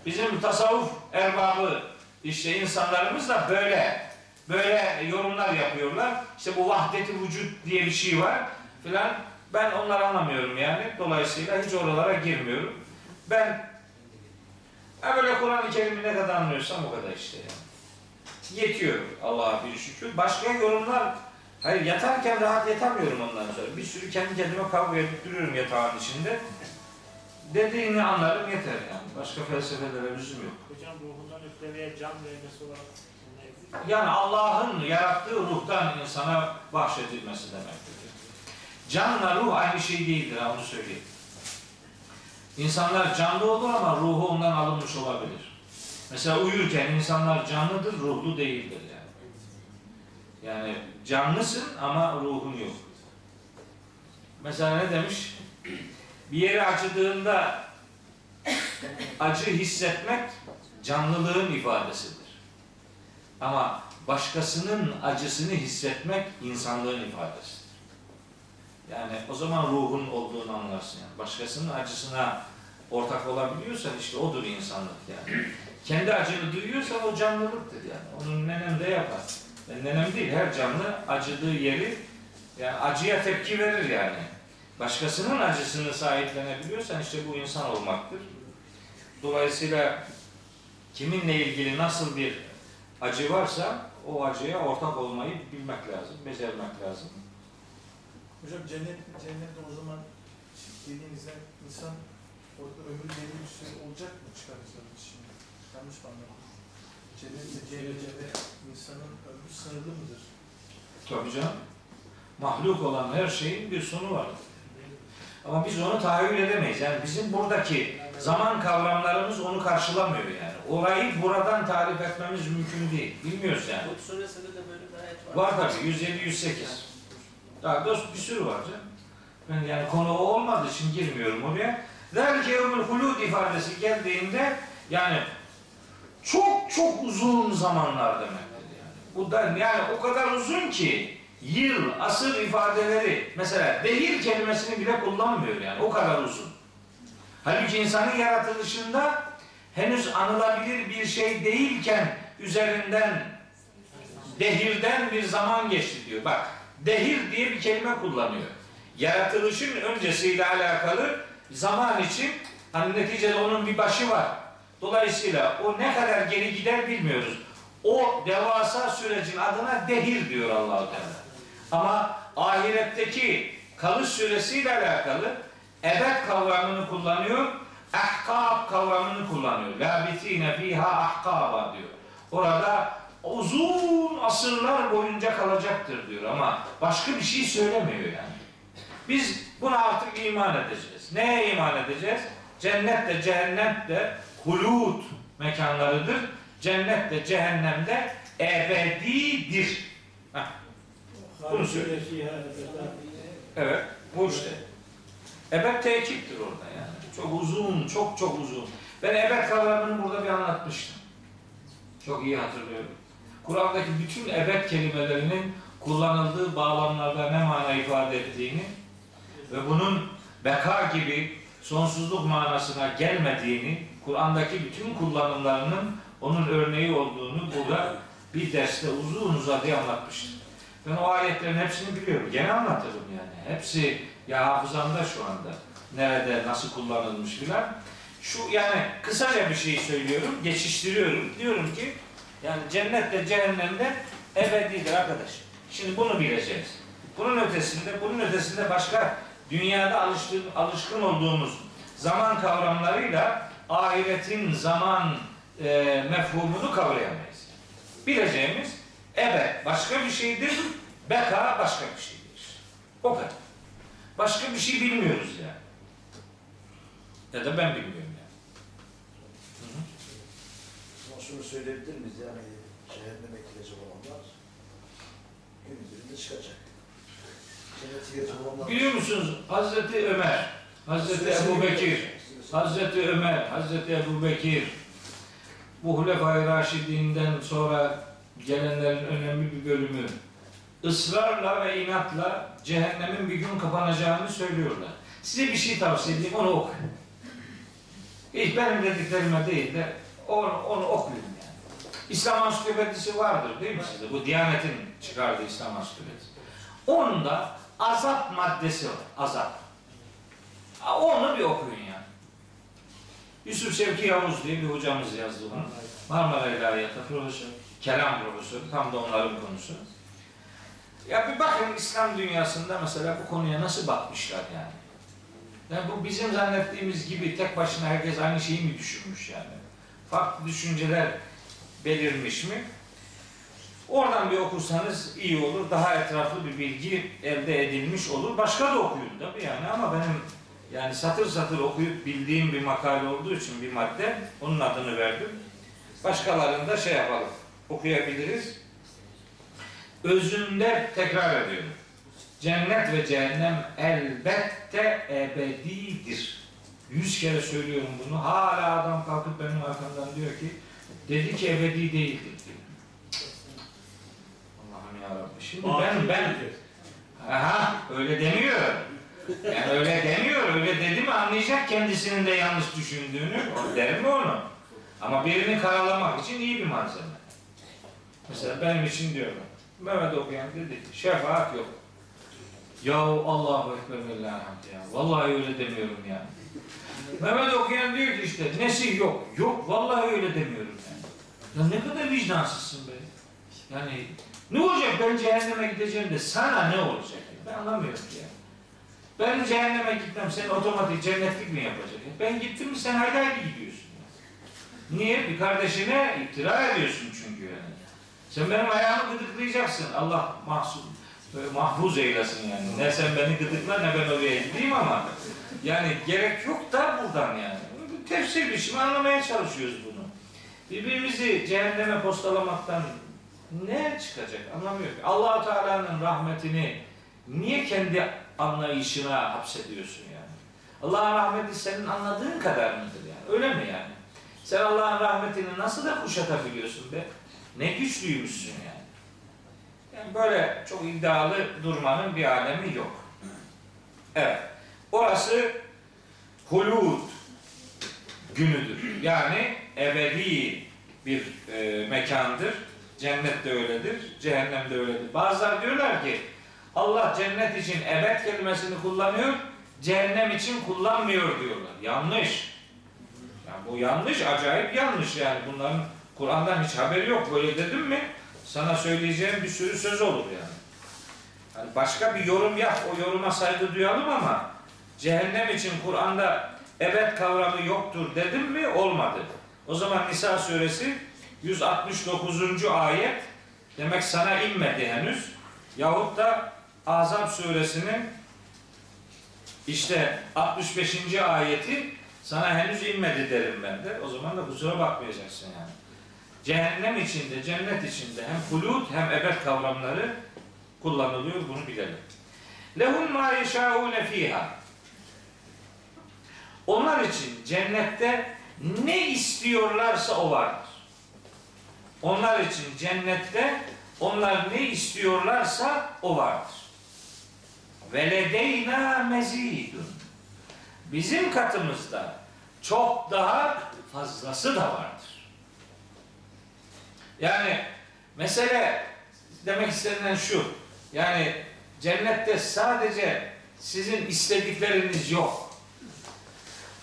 Bizim mutasavvuf erbabı işte insanlarımız da böyle böyle yorumlar yapıyorlar. İşte bu vahdeti vücut diye bir şey var filan. Ben onları anlamıyorum yani. Dolayısıyla hiç oralara girmiyorum. Ben ha böyle Kur'an-ı Kerim'i ne kadar anlıyorsam o kadar işte yani. Yetiyor Allah'a bir şükür. Başka yorumlar Hayır yatarken rahat yatamıyorum ondan sonra. Bir sürü kendi kendime kavga edip duruyorum yatağın içinde. Dediğini anlarım yeter yani. Başka felsefelere lüzum yok. Hocam ruhundan üflemeye can vermesi olarak? Yani Allah'ın yarattığı ruhtan insana bahşedilmesi demektir. Canla ruh aynı şey değildir, onu söyleyeyim. İnsanlar canlı olur ama ruhu ondan alınmış olabilir. Mesela uyurken insanlar canlıdır, ruhlu değildir yani. Yani canlısın ama ruhun yok. Mesela ne demiş? Bir yeri acıdığında acı hissetmek canlılığın ifadesidir. Ama başkasının acısını hissetmek insanlığın ifadesidir. Yani o zaman ruhun olduğunu anlarsın. Yani. Başkasının acısına ortak olabiliyorsan işte odur insanlık yani. Kendi acını duyuyorsan o canlılıktır yani. Onun nenem de yapar. Yani nenem değil her canlı acıdığı yeri yani acıya tepki verir yani. Başkasının acısını sahiplenebiliyorsan işte bu insan olmaktır. Dolayısıyla kiminle ilgili nasıl bir acı varsa o acıya ortak olmayı bilmek lazım, becermek lazım. Hocam cennet, cennette o zaman dediğinizde insan orada ömrü belli bir süre olacak mı çıkaracağız şimdi? Yanlış mı anladım? Cennette, cennette insanın ömrü sınırlı mıdır? Tabii canım. Mahluk olan her şeyin bir sonu var. Ama biz onu tahayyül edemeyiz. Yani bizim buradaki Zaman kavramlarımız onu karşılamıyor yani. Orayı buradan tarif etmemiz mümkün değil. Bilmiyoruz yani. Hud suresinde de böyle bir ayet var. Var tabii 107-108. Daha dost bir sürü var canım. Ben yani konu o olmadığı için girmiyorum oraya. Zalike yevmül hulud ifadesi geldiğinde yani çok çok uzun zamanlar demektir yani. Bu da yani o kadar uzun ki yıl, asır ifadeleri mesela dehir kelimesini bile kullanmıyor yani o kadar uzun. Halbuki insanın yaratılışında henüz anılabilir bir şey değilken üzerinden dehirden bir zaman geçti diyor. Bak dehir diye bir kelime kullanıyor. Yaratılışın öncesiyle alakalı zaman için hani neticede onun bir başı var. Dolayısıyla o ne kadar geri gider bilmiyoruz. O devasa sürecin adına dehir diyor Allahu Teala. Ama ahiretteki kalış süresiyle alakalı ebed kavramını kullanıyor. Ahkab kavramını kullanıyor. Labitine fiha ahkaba diyor. Orada uzun asırlar boyunca kalacaktır diyor ama başka bir şey söylemiyor yani. Biz buna artık iman edeceğiz. Neye iman edeceğiz? Cennet de cehennem de hulud mekanlarıdır. Cennet de cehennem de ebedidir. Heh, Bunu. Evet, bu işte. Ebed tekiptir orada yani. Çok uzun, çok çok uzun. Ben ebed kavramını burada bir anlatmıştım. Çok iyi hatırlıyorum. Kur'an'daki bütün ebed kelimelerinin kullanıldığı bağlamlarda ne mana ifade ettiğini ve bunun beka gibi sonsuzluk manasına gelmediğini, Kur'an'daki bütün kullanımlarının onun örneği olduğunu burada bir derste uzun uzadıya anlatmıştım. Ben o ayetlerin hepsini biliyorum. Gene anlatırım yani. Hepsi ya hafızamda şu anda. Nerede, nasıl kullanılmış filan. Şu yani kısaca bir şey söylüyorum, geçiştiriyorum. Diyorum ki yani cennetle cehennemde ebedidir arkadaş. Şimdi bunu bileceğiz. Bunun ötesinde, bunun ötesinde başka dünyada alıştığım, alışkın olduğumuz zaman kavramlarıyla ahiretin zaman e, mefhumunu kavrayamayız. Bileceğimiz ebed başka bir şeydir, beka başka bir şeydir. O kadar. Başka bir şey bilmiyoruz yani. Ya da ben bilmiyorum yani. Ama şunu söyleyebilir miyiz yani cehenneme girecek olanlar günün birinde çıkacak. Cennete girecek olanlar... Biliyor musunuz Hazreti Ömer, Hazreti Ebu Bekir, Hazreti Ömer, Hazreti Ebu Bekir bu Hulefai Raşidinden sonra gelenlerin önemli bir bölümü ısrarla ve inatla cehennemin bir gün kapanacağını söylüyorlar. Size bir şey tavsiye edeyim, onu okuyun. Hiç benim dediklerime değil de onu, onu okuyun yani. İslam Ansiklopedisi vardır değil mi sizde? Bu Diyanet'in çıkardığı İslam Ansiklopedisi. Onda azap maddesi var. Azap. Onu bir okuyun yani. Yusuf Şevki Yavuz diye bir hocamız yazdı bunu. Marmara İlahiyatı profesör. Kelam profesörü. Tam da onların konusu. Ya bir bakın İslam dünyasında mesela bu konuya nasıl bakmışlar yani. Yani bu bizim zannettiğimiz gibi tek başına herkes aynı şeyi mi düşünmüş yani? Farklı düşünceler belirmiş mi? Oradan bir okursanız iyi olur. Daha etraflı bir bilgi elde edilmiş olur. Başka da okuyun tabii yani ama benim yani satır satır okuyup bildiğim bir makale olduğu için bir madde onun adını verdim. Başkalarını da şey yapalım. Okuyabiliriz. Özünde tekrar ediyorum. Cennet ve cehennem elbette ebedidir. Yüz kere söylüyorum bunu. Hala adam kalkıp benim arkamdan diyor ki dedi ki ebedi değildir diyor. Allah'ım yarabbim. Şimdi ben ben aha öyle demiyor. Yani öyle demiyor. Öyle dedi mi anlayacak kendisinin de yanlış düşündüğünü. O derim mi onu? Ama birini karalamak için iyi bir malzeme. Mesela benim için diyorum. Mehmet okuyan dedi ki şefaat yok. Ya Allahu Ekber ve ya. Vallahi öyle demiyorum ya. Mehmet okuyan diyor ki işte nesih yok. Yok vallahi öyle demiyorum yani. Ya ne kadar vicdansızsın be. Yani ne olacak ben cehenneme gideceğim de sana ne olacak? Ben anlamıyorum ya. Ben cehenneme gitmem sen otomatik cennetlik mi yapacak? Ben gittim mi sen haydi haydi gidiyorsun. Niye? Bir kardeşine iftira ediyorsun çünkü yani. Sen benim ayağımı gıdıklayacaksın. Allah mahsus, mahfuz eylesin yani. Ne sen beni gıdıkla ne ben oraya gideyim ama yani gerek yok da buradan yani. tefsir biçimi anlamaya çalışıyoruz bunu. Birbirimizi cehenneme postalamaktan ne çıkacak anlamıyor ki. allah Teala'nın rahmetini niye kendi anlayışına hapsediyorsun yani? Allah'ın rahmeti senin anladığın kadar mıdır yani? Öyle mi yani? Sen Allah'ın rahmetini nasıl da kuşatabiliyorsun be? Ne güçlüymüşsün yani. Yani böyle çok iddialı durmanın bir alemi yok. Evet. Orası hulud günüdür. Yani ebedi bir e, mekandır. Cennet de öyledir, cehennem de öyledir. Bazılar diyorlar ki Allah cennet için ebed kelimesini kullanıyor, cehennem için kullanmıyor diyorlar. Yanlış. Yani bu yanlış, acayip yanlış yani. Bunların Kur'an'dan hiç haberi yok. Böyle dedim mi sana söyleyeceğim bir sürü söz olur yani. Yani başka bir yorum yap, o yoruma saygı duyalım ama cehennem için Kur'an'da ebed kavramı yoktur dedim mi olmadı. O zaman Nisa suresi 169. ayet demek sana inmedi henüz. Yahut da Azap suresinin işte 65. ayeti sana henüz inmedi derim ben de. O zaman da kusura bakmayacaksın yani. Cehennem içinde, cennet içinde hem hulut hem ebed kavramları kullanılıyor. Bunu bilelim. Lehum ma yeşâûne fîhâ. Onlar için cennette ne istiyorlarsa o vardır. Onlar için cennette onlar ne istiyorlarsa o vardır. Ve ledeyna mezidun. Bizim katımızda çok daha fazlası da vardır. Yani mesele demek istenilen şu. Yani cennette sadece sizin istedikleriniz yok.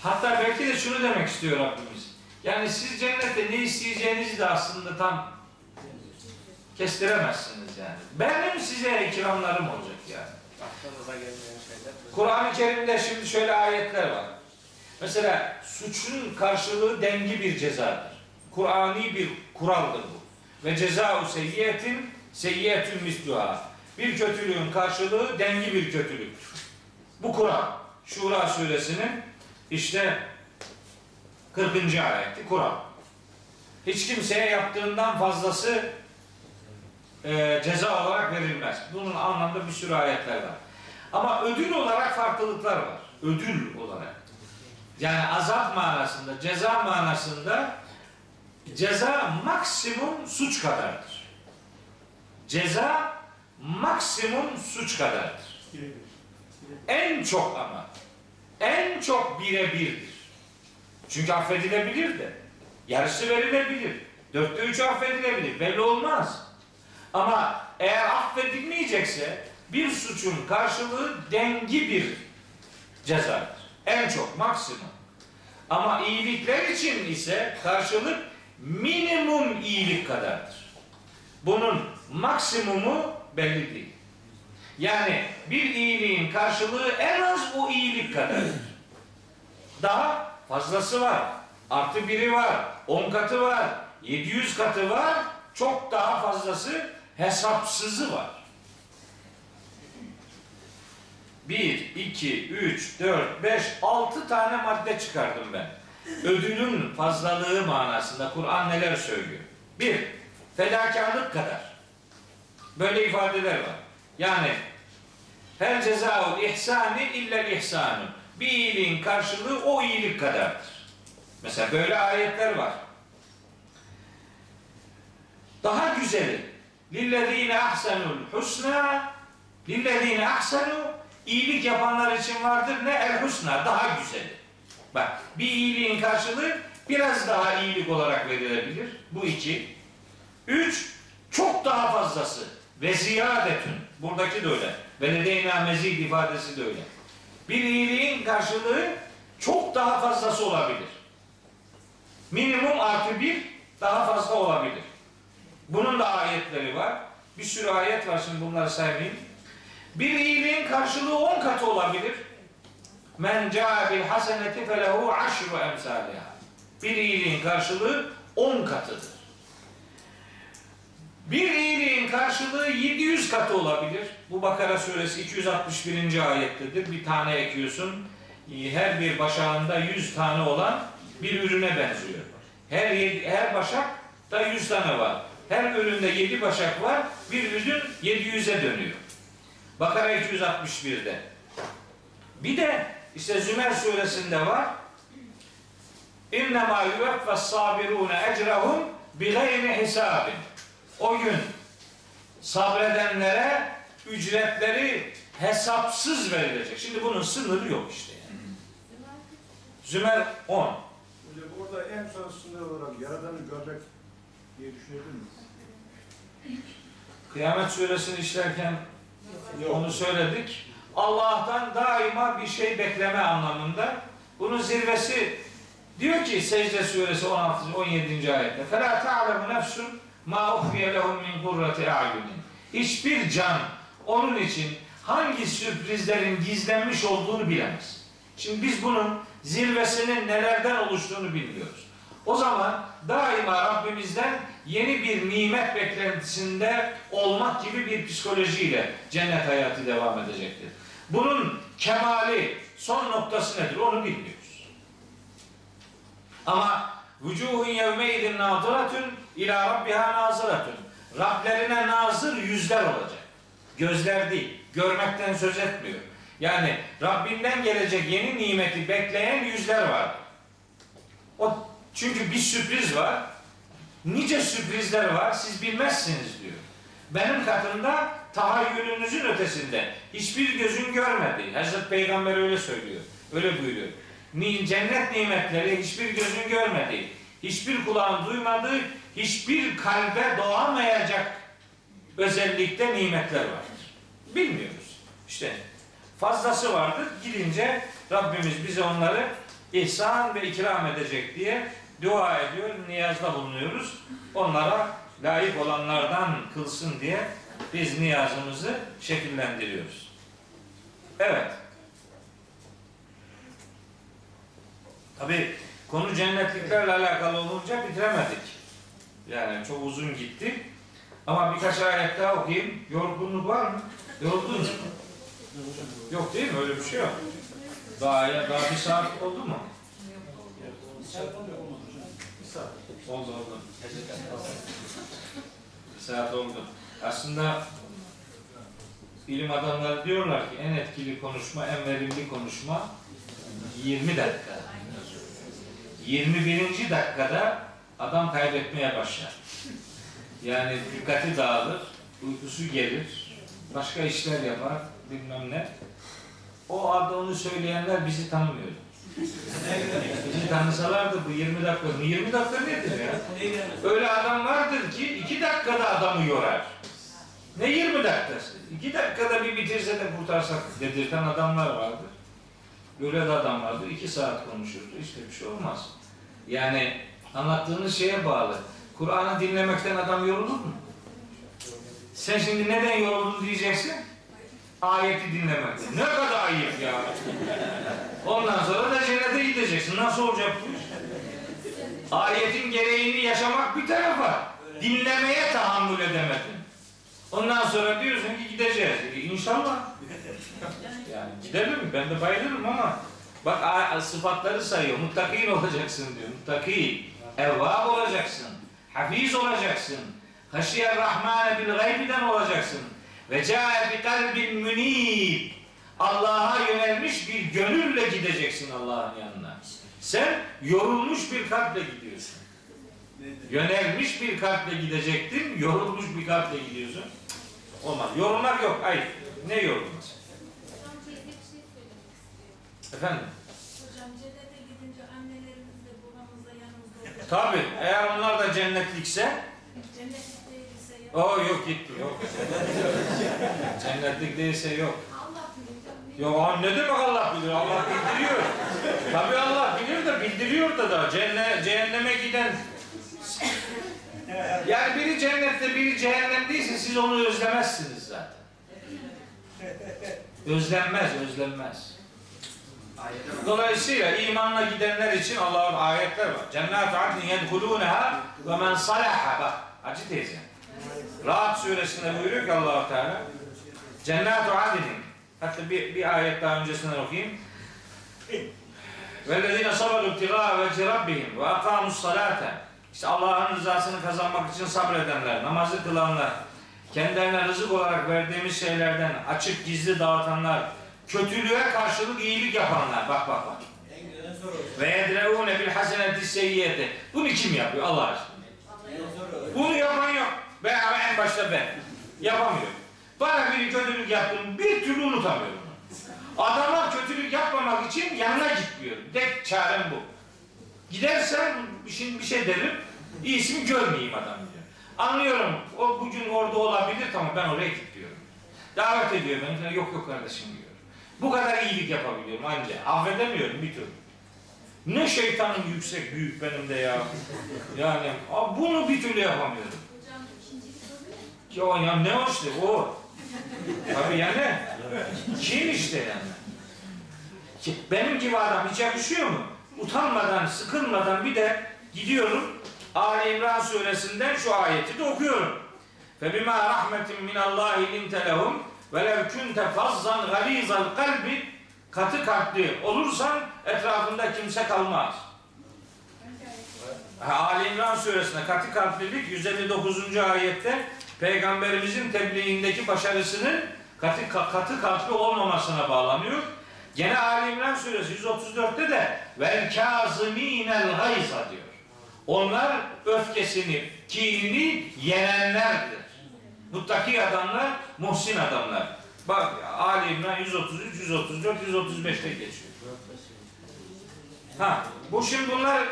Hatta belki de şunu demek istiyor Rabbimiz. Yani siz cennette ne isteyeceğinizi de aslında tam kestiremezsiniz yani. Benim size ikramlarım olacak yani. Kur'an-ı Kerim'de şimdi şöyle ayetler var. Mesela suçun karşılığı dengi bir cezadır. Kur'ani bir kuraldır bu. Ve cezau seyyiyetin seyyiyetün misluha. Bir kötülüğün karşılığı dengi bir kötülüktür. Bu Kur'an. Şura suresinin işte 40. ayeti Kur'an. Hiç kimseye yaptığından fazlası e, ceza olarak verilmez. Bunun anlamda bir sürü ayetler var. Ama ödül olarak farklılıklar var. Ödül olarak. Yani azap manasında, ceza manasında ceza maksimum suç kadardır. Ceza maksimum suç kadardır. En çok ama en çok birebirdir. Çünkü affedilebilir de. Yarısı verilebilir. Dörtte üç affedilebilir. Belli olmaz. Ama eğer affedilmeyecekse bir suçun karşılığı dengi bir cezadır. En çok, maksimum. Ama iyilikler için ise karşılık minimum iyilik kadardır. Bunun maksimumu belli değil. Yani bir iyiliğin karşılığı en az o iyilik kadardır. Daha fazlası var. Artı biri var. 10 katı var. 700 katı var. Çok daha fazlası hesapsızı var. 1, 2, 3, 4, 5, 6 tane madde çıkardım ben. Ödülün fazlalığı manasında Kur'an neler söylüyor? Bir, fedakarlık kadar. Böyle ifadeler var. Yani her cezaul ihsani illel ihsanu. Bir iyiliğin karşılığı o iyilik kadardır. Mesela böyle ayetler var. Daha güzeli. Lillezine ahsenul husna lillezine ahsenu iyilik yapanlar için vardır ne el husna daha güzeli. Bak bir iyiliğin karşılığı biraz daha iyilik olarak verilebilir. Bu iki. Üç çok daha fazlası ve ziyadetün. Buradaki de öyle. Ve nedeyna mezid ifadesi de öyle. Bir iyiliğin karşılığı çok daha fazlası olabilir. Minimum artı bir daha fazla olabilir. Bunun da ayetleri var. Bir sürü ayet var şimdi bunları saymayayım. Bir iyiliğin karşılığı on katı olabilir. Men caa bil haseneti felehu aşru emsaliha. Bir iyiliğin karşılığı on katıdır. Bir iyiliğin karşılığı 700 katı olabilir. Bu Bakara suresi 261. ayettedir. Bir tane ekiyorsun. Her bir başağında 100 tane olan bir ürüne benziyor. Her her başak da 100 tane var. Her üründe 7 başak var. Bir ürün 700'e dönüyor. Bakara 261'de. Bir de işte Zümer suresinde var. İnnemâ yuveffes sabirûne ecrahum bigayri hisabin. O gün sabredenlere ücretleri hesapsız verilecek. Şimdi bunun sınırı yok işte. yani. Zümer 10. Hocam orada en son sınır olarak Yaradan'ı görmek diye mü? Kıyamet suresini işlerken onu söyledik. Allah'tan daima bir şey bekleme anlamında. Bunun zirvesi diyor ki Secde suresi 16. 17. ayette. فَلَا تَعْلَمُ نَفْسٌ مَا اُخْفِيَ لَهُمْ مِنْ قُرَّةِ اَعْيُنٍ Hiçbir can onun için hangi sürprizlerin gizlenmiş olduğunu bilemez. Şimdi biz bunun zirvesinin nelerden oluştuğunu bilmiyoruz. O zaman daima Rabbimizden yeni bir nimet beklentisinde olmak gibi bir psikolojiyle cennet hayatı devam edecektir. Bunun kemali, son noktası nedir onu bilmiyoruz. Ama vücuhun yevmeydin naziratun ila rabbiha naziratun. Rablerine nazır yüzler olacak. Gözler değil. Görmekten söz etmiyor. Yani Rabbinden gelecek yeni nimeti bekleyen yüzler var. O çünkü bir sürpriz var. Nice sürprizler var. Siz bilmezsiniz diyor. Benim katımda tahayyülünüzün ötesinde hiçbir gözün görmedi. Hazreti Peygamber öyle söylüyor. Öyle buyuruyor. Cennet nimetleri hiçbir gözün görmedi. Hiçbir kulağın duymadı. Hiçbir kalbe doğamayacak özellikte nimetler vardır. Bilmiyoruz. İşte fazlası vardır. Gidince Rabbimiz bize onları ihsan ve ikram edecek diye dua ediyor, niyazda bulunuyoruz. Onlara layık olanlardan kılsın diye biz niyazımızı şekillendiriyoruz. Evet. Tabi konu cennetliklerle alakalı olunca bitiremedik. Yani çok uzun gitti. Ama birkaç ayet daha okuyayım. Yorgunluk var mı? Yoruldun mu? Yok değil mi? Öyle bir şey yok. Daha, ya, daha bir saat oldu mu? Oldu oldu. Bir saat oldu. Aslında bilim adamları diyorlar ki en etkili konuşma, en verimli konuşma 20 dakika. 21. dakikada adam kaybetmeye başlar. Yani dikkati dağılır, uykusu gelir, başka işler yapar, bilmem ne. O adı onu söyleyenler bizi tanımıyor. Bizi tanısalardı bu 20 dakika, bu 20 dakika nedir ya? Öyle adam vardır ki 2 dakikada adamı yorar. Ne 20 dakikası? 2 dakikada bir bitirse de kurtarsak dedirten adamlar vardır. Böyle de adam vardır. 2 saat konuşurdu. İşte bir şey olmaz. Yani anlattığınız şeye bağlı. Kur'an'ı dinlemekten adam yorulur mu? Sen şimdi neden yoruldun diyeceksin? Ayeti dinlemekten. Ne kadar ayıp ya. Ondan sonra da cennete gideceksin. Nasıl olacak bu iş? Ayetin gereğini yaşamak bir tarafa. Dinlemeye tahammül edemedin. Ondan sonra diyorsun ki gideceğiz. E, İnşallah. Yani gidelim ben de bayılırım ama bak sıfatları sayıyor. Muttakin olacaksın diyor. Muttaki. Evvab olacaksın. Hafiz olacaksın. Haşiyer Rahmane bil gaybiden olacaksın. Ve cae bi kalbin münib. Allah'a yönelmiş bir gönülle gideceksin Allah'ın yanına. Sen yorulmuş bir kalple gidiyorsun. Yönelmiş bir kalple gidecektin, yorulmuş bir kalple gidiyorsun. Olmaz. Yorulmak yok. Hayır. Ne istiyor. Efendim? Tabi. Eğer onlar da cennetlikse Cennetlik değilse ya. o yok gitti. Yok. Cennetlik değilse yok. Yok ha, ne demek Allah bilir? Allah bildiriyor. Tabi Allah bilir de bildiriyor da da cenne, cehenneme giden yani biri cennette biri cehennemdeyse siz onu özlemezsiniz zaten. Özlenmez, özlenmez. Dolayısıyla imanla gidenler için Allah'ın ayetler var. Cennet-i adnin yedhulûneha ve men salaha. Bak Hacı teyze. Rahat suresinde buyuruyor ki allah Teala Cennet-i adnin Hatta bir, bir ayet daha öncesinden okuyayım. Saberu ibtigaa ve rabbihim ve akamus salate. İşte Allah'ın rızasını kazanmak için sabredenler, namazı kılanlar, kendilerine rızık olarak verdiğimiz şeylerden açık gizli dağıtanlar, kötülüğe karşılık iyilik yapanlar. Bak bak bak. Ve yedreune bil haseneti seyyiyeti. Bunu kim yapıyor Allah aşkına? Bunu yapan yok. Ben ama en başta ben. Yapamıyorum. Bana biri kötülük yaptığını bir türlü unutamıyorum. Adama kötülük yapmamak için yanına gitmiyorum. Tek çarem bu. Gidersem bir şey, bir şey derim. İyisini görmeyeyim adam diyor. Anlıyorum. O bugün orada olabilir tamam ben oraya gitmiyorum. Davet ediyor beni. Yok yok kardeşim diyor. Bu kadar iyilik yapabiliyorum anca. Affedemiyorum bir türlü. Ne şeytanım yüksek büyük benim de ya. Yani bunu bir türlü yapamıyorum. Hocam? Ya, ya ne o işte o. Tabii yani. Kim işte yani. Benim gibi adam hiç yakışıyor mu? utanmadan, sıkılmadan bir de gidiyorum Ali İmran suresinden şu ayeti de okuyorum. Fe bima rahmetin min Allahi linte lehum ve lev kunte fazzan galizal kalbi katı kalpli olursan etrafında kimse kalmaz. Ali İmran suresinde katı kalplilik 159. ayette peygamberimizin tebliğindeki başarısını katı, katı kalpli olmamasına bağlanıyor. Gene Ali İmran suresi 134'te de vel kazimînel gayza diyor. Onlar öfkesini, kinini yenenlerdir. Muttaki adamlar, muhsin adamlar. Bak Ali İmran 133, 134, 135'te geçiyor. Ha, bu şimdi bunlar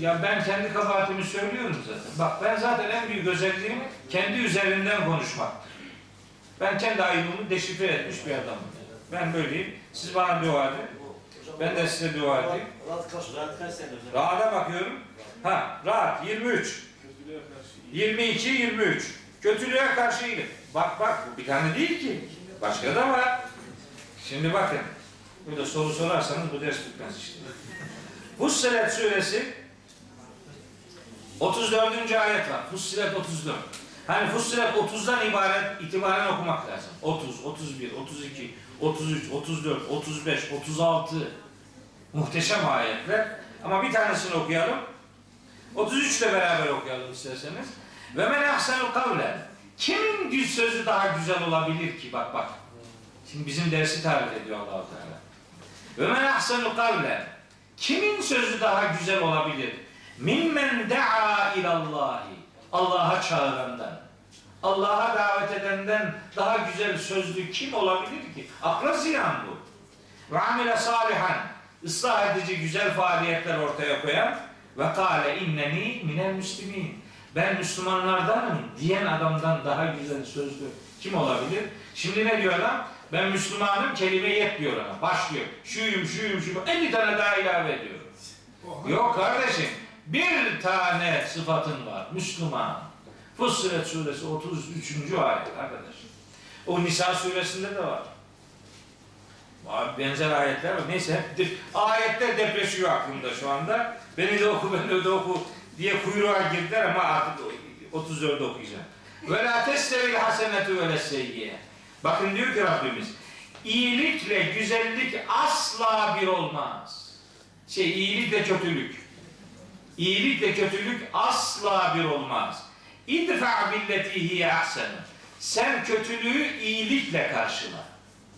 ya ben kendi kabahatimi söylüyorum zaten. Bak ben zaten en büyük özelliğim kendi üzerinden konuşmak. Ben kendi ayıbımı deşifre etmiş bir adamım. Ben böyleyim. Siz bana dua edin. Ben de size dua edeyim. Rahat kaç Rahat kaç sene hocam? Rahat'a bakıyorum. Ha, rahat 23. 22, 23. Kötülüğe karşı iyilik. Bak bak bu bir tane değil ki. Başka da var. Şimdi bakın. Burada soru sorarsanız bu ders bitmez işte. Fussilet suresi 34. ayet var. Fussilet 34. Hani Fussilet 30'dan ibaret itibaren okumak lazım. 30, 31, 32, 33, 34, 35, 36. Muhteşem ayetler. Ama bir tanesini okuyalım. 33 ile beraber okuyalım isterseniz. Ve men ahsenu kavlen. Kimin sözü daha güzel olabilir ki? Bak bak. Şimdi bizim dersi tarif ediyor allah Teala. Ve men ahsenu kavlen. Kimin sözü daha güzel olabilir? Mimmen da'a ilallahi. Allah'a çağırandan. Allah'a davet edenden daha güzel sözlü kim olabilir ki? Akla ziyan bu. Ve amile salihan. ıslah edici güzel faaliyetler ortaya koyan ve kâle inneni minel müslimin. Ben Müslümanlardanım diyen adamdan daha güzel sözlü kim olabilir? Şimdi ne diyor lan? Ben Müslümanım kelime yetmiyor ona. Başlıyor. Şuyum, şuyum, şuyum. 50 tane daha ilave ediyor. Yok kardeşim. Bir tane sıfatın var. Müslüman. Fussilet suresi 33. ayet arkadaş. O Nisa suresinde de var. Benzer ayetler var. Neyse hep ayetler depreşiyor aklımda şu anda. Beni de oku, beni de oku diye kuyruğa girdiler ama artık 34'ü okuyacağım. Ve la testevil hasenetu ve leseyyiye. Bakın diyor ki Rabbimiz, iyilikle güzellik asla bir olmaz. Şey iyilikle kötülük. İyilikle kötülük asla bir olmaz. İdfa billeti hiye ahsenu. Sen kötülüğü iyilikle karşıla.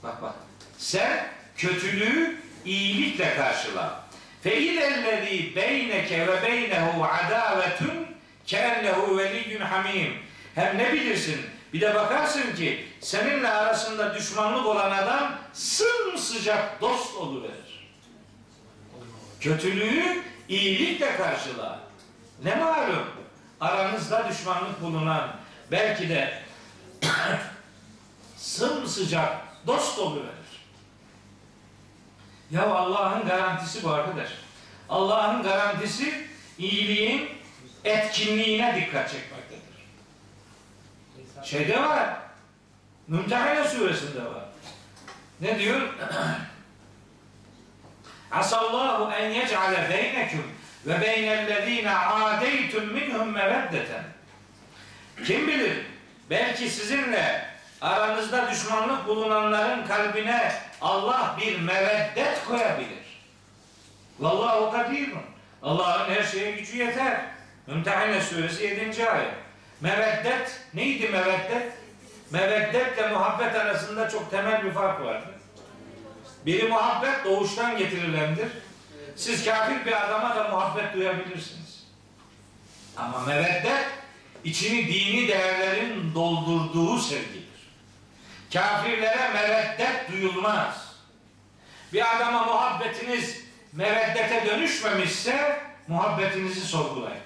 Bak bak. Sen kötülüğü iyilikle karşıla. Fe idellezî beyneke ve beynehu adavetun keennehu veliyyun hamim. Hem ne bilirsin? Bir de bakarsın ki seninle arasında düşmanlık olan adam sımsıcak dost oluverir. Kötülüğü iyilikle karşıla. Ne malum? Aranızda düşmanlık bulunan belki de sımsıcak dost oluverir. Ya Allah'ın garantisi bu arkadaş. Allah'ın garantisi iyiliğin etkinliğine dikkat çekmektedir. Şeyde var. Mümtehane suresinde var. Ne diyor? Asallahu en yec'ale beynekum ve beynellezine adeytum minhum meveddeten. Kim bilir? Belki sizinle aranızda düşmanlık bulunanların kalbine Allah bir meveddet koyabilir. Vallahu kadirun. Allah'ın her şeye gücü yeter. Mümtehine suresi 7. ayet. Meveddet neydi meveddet? Meveddetle muhabbet arasında çok temel bir fark vardır. Biri muhabbet doğuştan getirilendir. Siz kafir bir adama da muhabbet duyabilirsiniz. Ama meveddet içini dini değerlerin doldurduğu sevgidir. Kafirlere meveddet duyulmaz. Bir adama muhabbetiniz meveddete dönüşmemişse muhabbetinizi sorgulayın.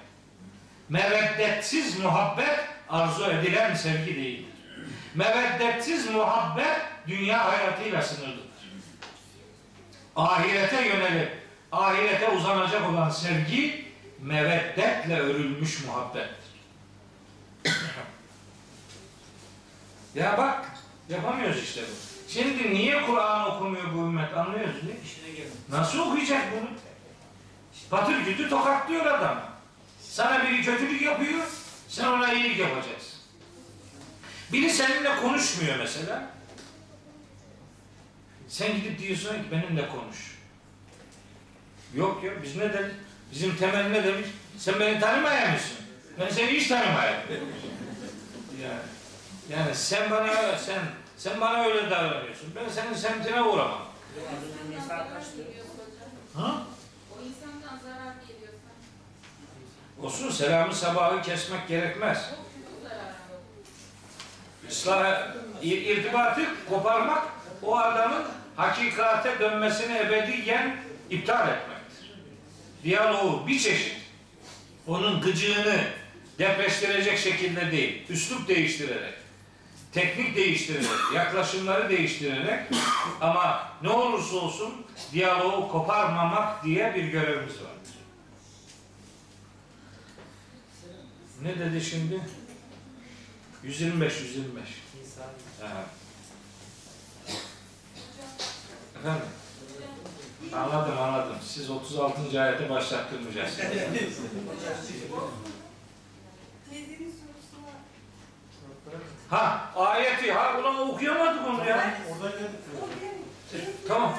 Meveddetsiz muhabbet arzu edilen sevgi değildir. Meveddetsiz muhabbet dünya hayatıyla sınırlıdır. Ahirete yönelip ahirete uzanacak olan sevgi meveddetle örülmüş muhabbettir. ya bak yapamıyoruz işte bu. Şimdi niye Kur'an okumuyor bu ümmet anlıyoruz değil mi? Nasıl okuyacak bunu? Patır kütür tokatlıyor adam. Sana biri kötülük yapıyor, sen ona iyilik yapacaksın. Biri seninle konuşmuyor mesela. Sen gidip diyorsun ki benimle konuş. Yok yok biz ne dedik? Bizim temel ne demiş? Sen beni tanımaya mısın? Ben seni hiç tanımayayım demiş. Yani, yani sen bana sen sen bana öyle davranıyorsun. Ben senin semtine uğramam. Ha? O insandan zarar geliyorsa. Olsun selamı sabahı kesmek gerekmez. İslah, ir- irtibatı koparmak o adamın hakikate dönmesini ebediyen iptal etmektir. Diyaloğu bir çeşit onun gıcığını depreştirecek şekilde değil, üslup değiştirerek, teknik değiştirerek, yaklaşımları değiştirerek ama ne olursa olsun diyaloğu koparmamak diye bir görevimiz vardır. Ne dedi şimdi? 125, 125. Nisa. Aha. Efendim? Anladım anladım. Siz 36. ayete başlattırmayacaksınız. Ha ayeti ha ulan okuyamadık onu ya. Oradan geldik. Tamam.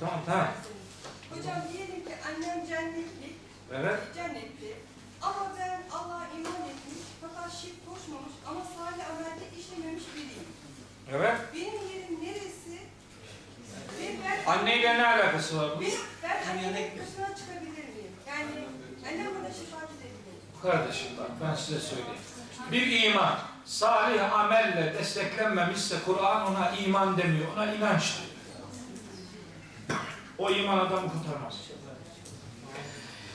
Tamam tamam. Hocam diyelim ki annem cennetli, Evet. cennetli ama ben Allah'a iman etmiş fakat şirk koşmamış ama salih amelde işlememiş biriyim. Evet. Benim yerim neresi? Anneyle ne alakası var bu? benim, ben annemin dışına çıkabilir miyim? Yani annem bana şefaat edebilir. Kardeşim bak ben size söyleyeyim. Bir iman salih amelle desteklenmemişse Kur'an ona iman demiyor. Ona inanç diyor. O iman adamı kurtarmaz.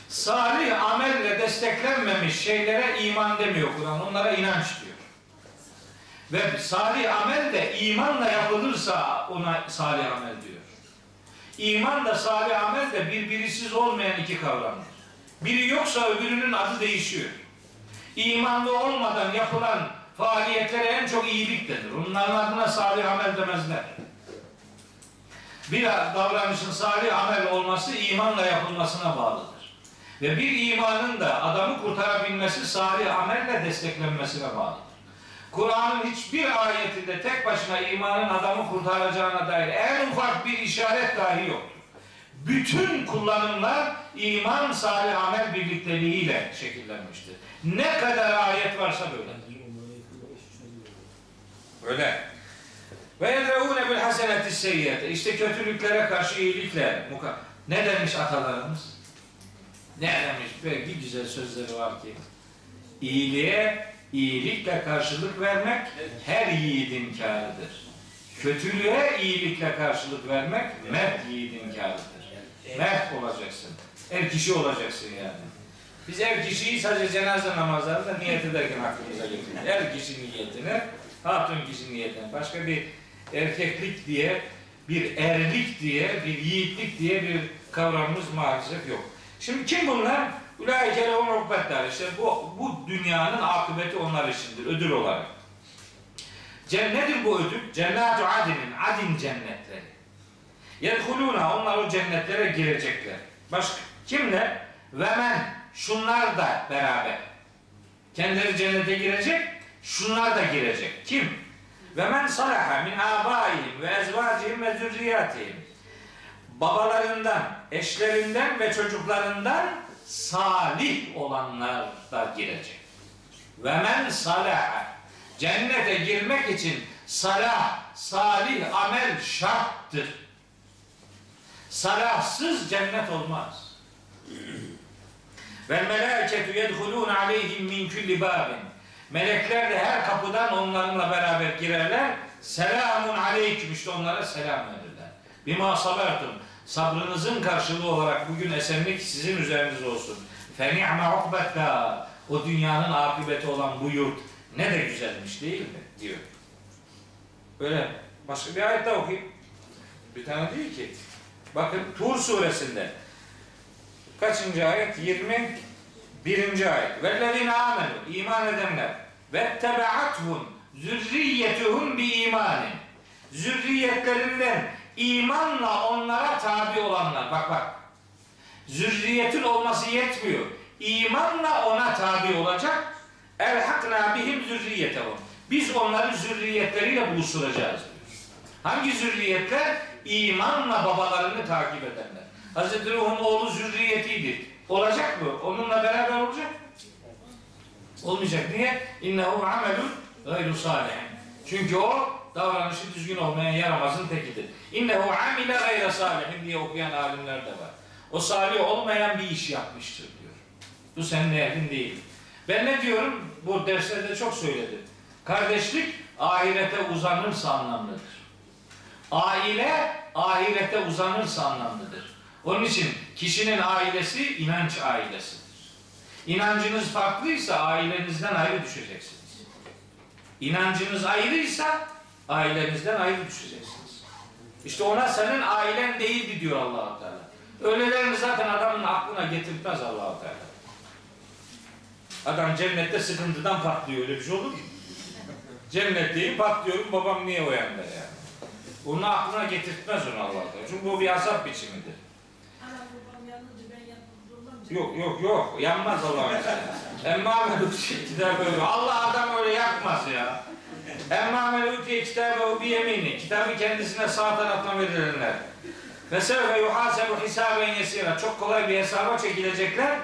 Salih amelle desteklenmemiş şeylere iman demiyor Kur'an. Onlara inanç diyor. Ve salih amel de imanla yapılırsa ona salih amel diyor. İman da salih amel de birbirisiz olmayan iki kavramdır. Biri yoksa öbürünün adı değişiyor. İmanlı olmadan yapılan faaliyetlere en çok iyilik denir. Onların adına salih amel demezler. Bir davranışın salih amel olması imanla yapılmasına bağlıdır. Ve bir imanın da adamı kurtarabilmesi salih amelle desteklenmesine bağlıdır. Kur'an'ın hiçbir ayetinde tek başına imanın adamı kurtaracağına dair en ufak bir işaret dahi yoktur. Bütün kullanımlar iman salih amel birlikteliğiyle şekillenmiştir. Ne kadar ayet varsa böyle. Öyle. Ve yedreûne bil haseneti seyyiyete. İşte kötülüklere karşı iyilikle muka. Ne demiş atalarımız? Ne demiş? Böyle güzel sözleri var ki. İyiliğe iyilikle karşılık vermek her yiğidin kârıdır. Kötülüğe iyilikle karşılık vermek mert yiğidin kârıdır. Mert olacaksın. Er kişi olacaksın yani. Biz er kişiyi sadece cenaze namazlarında niyet ederken aklımıza getiriyoruz. Er kişi niyetine, hatun kişi niyetine. Başka bir erkeklik diye, bir erlik diye, bir yiğitlik diye bir kavramımız maalesef yok. Şimdi kim bunlar? Ulaike lehum ukbetler. İşte bu, bu dünyanın akıbeti onlar içindir, ödül olarak. Cennedir bu ödül? Cennatu adinin, adin cennetleri. Yedhuluna, onlar o cennetlere girecekler. Başka kimler? Ve men, şunlar da beraber. Kendileri cennete girecek, şunlar da girecek. Kim? Ve men salaha min abaihim ve ezvacihim ve zürriyatihim. Babalarından, eşlerinden ve çocuklarından salih olanlar da girecek. Ve men salaha. Cennete girmek için salah, salih amel şarttır. Salahsız cennet olmaz. Ve melâketu yedhulûn aleyhim min kulli bâbin. Melekler de her kapıdan onlarla beraber girerler. Selamun aleyküm işte onlara selam verirler. Bima sabertum. Sabrınızın karşılığı olarak bugün esenlik sizin üzerinize olsun. Fe ni'me ukbetta. O dünyanın akıbeti olan bu yurt ne de güzelmiş değil mi? diyor. Böyle başka bir ayet daha okuyayım. Bir tane değil ki. Bakın Tur suresinde kaçıncı ayet? 21. ayet. Vellezine amenu iman edenler ve tebeathum zürriyetuhum bi imanin. Zürriyetlerinden imanla onlara tabi olanlar. Bak bak. Zürriyetin olması yetmiyor. İmanla ona tabi olacak. Elhakna bihim zürriyetehum. Biz onları zürriyetleriyle buluşturacağız diyor. Hangi zürriyetler? İmanla babalarını takip edenler. Hazreti Nuh'un oğlu zürriyetiydi. Olacak mı? Onunla beraber olacak. Olmayacak. Niye? İnnehu amelun gayru salih. Çünkü o davranışı düzgün olmayan yaramazın tekidir. İnnehu amile gayre salihin diye okuyan alimler de var. O salih olmayan bir iş yapmıştır diyor. Bu senin ehrin değil. Ben ne diyorum? Bu derslerde çok söyledim. Kardeşlik ahirete uzanırsa anlamlıdır. Aile ahirete uzanırsa anlamlıdır. Onun için kişinin ailesi inanç ailesidir. İnancınız farklıysa ailenizden ayrı düşeceksiniz. İnancınız ayrıysa ailenizden ayrı düşeceksiniz. İşte ona senin ailen değildi diyor allah Teala. Öylelerini zaten adamın aklına getirtmez allah Teala. Adam cennette sıkıntıdan patlıyor. Öyle bir şey olur mu? Cennetteyim patlıyorum babam niye uyandı yani. Onu aklına getirtmez onu allah Teala. Çünkü bu bir azap biçimidir. Yok yok yok yanmaz Allah'ın izniyle. Melûtiye kitâbehu. Allah adam öyle yapmaz ya. Emmâ melûtiye kitâbehu bi yemini. Kitabı kendisine sağ taraftan verilenler. Ve sevfe yuhâsebu hisâben yesîrâ. Çok kolay bir hesaba çekilecekler.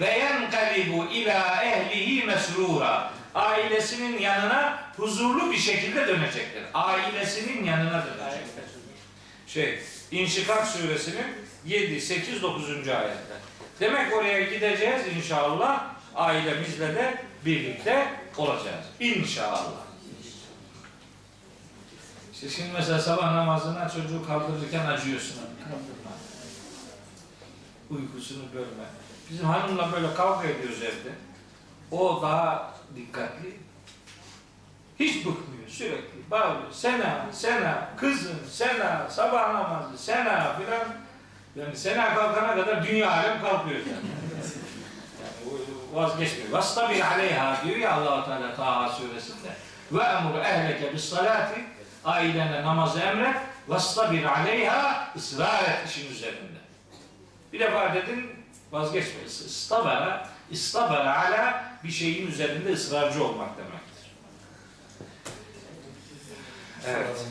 Ve yenkalibu ilâ ehlihi mesrûrâ. Ailesinin yanına huzurlu bir şekilde dönecekler. Ailesinin yanına dönecekler. Şey, İnşikak suresinin 7, 8, 9. ayetler. Demek oraya gideceğiz inşallah. Ailemizle de birlikte olacağız. İnşallah. İşte şimdi mesela sabah namazına çocuğu kaldırırken acıyorsun. Kaldırma. Uykusunu bölme. Bizim hanımla böyle kavga ediyoruz evde. O daha dikkatli. Hiç bıkmıyor sürekli. Bağırıyor. Sena, Sena, kızım, Sena, sabah namazı, Sena filan. Yani Sena kalkana kadar dünya alem kalkıyor yani. yani vazgeçmiyor. Vastabir aleyha diyor ya Allah-u Teala Taha suresinde. Ve emur ehleke bis salati ailene namazı emret. Vastabir aleyha ısrar et işin üzerinde. Bir defa dedin vazgeçme. İstabara, istabara ala bir şeyin üzerinde ısrarcı olmak demektir. Evet.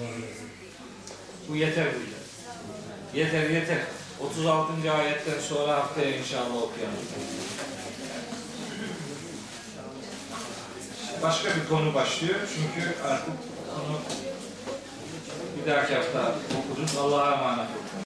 Bu yeter bu yeter. Yeter yeter. 36. ayetten sonra haftaya inşallah okuyalım. Başka bir konu başlıyor çünkü artık konu bir dahaki hafta okuruz. Allah'a emanet olun.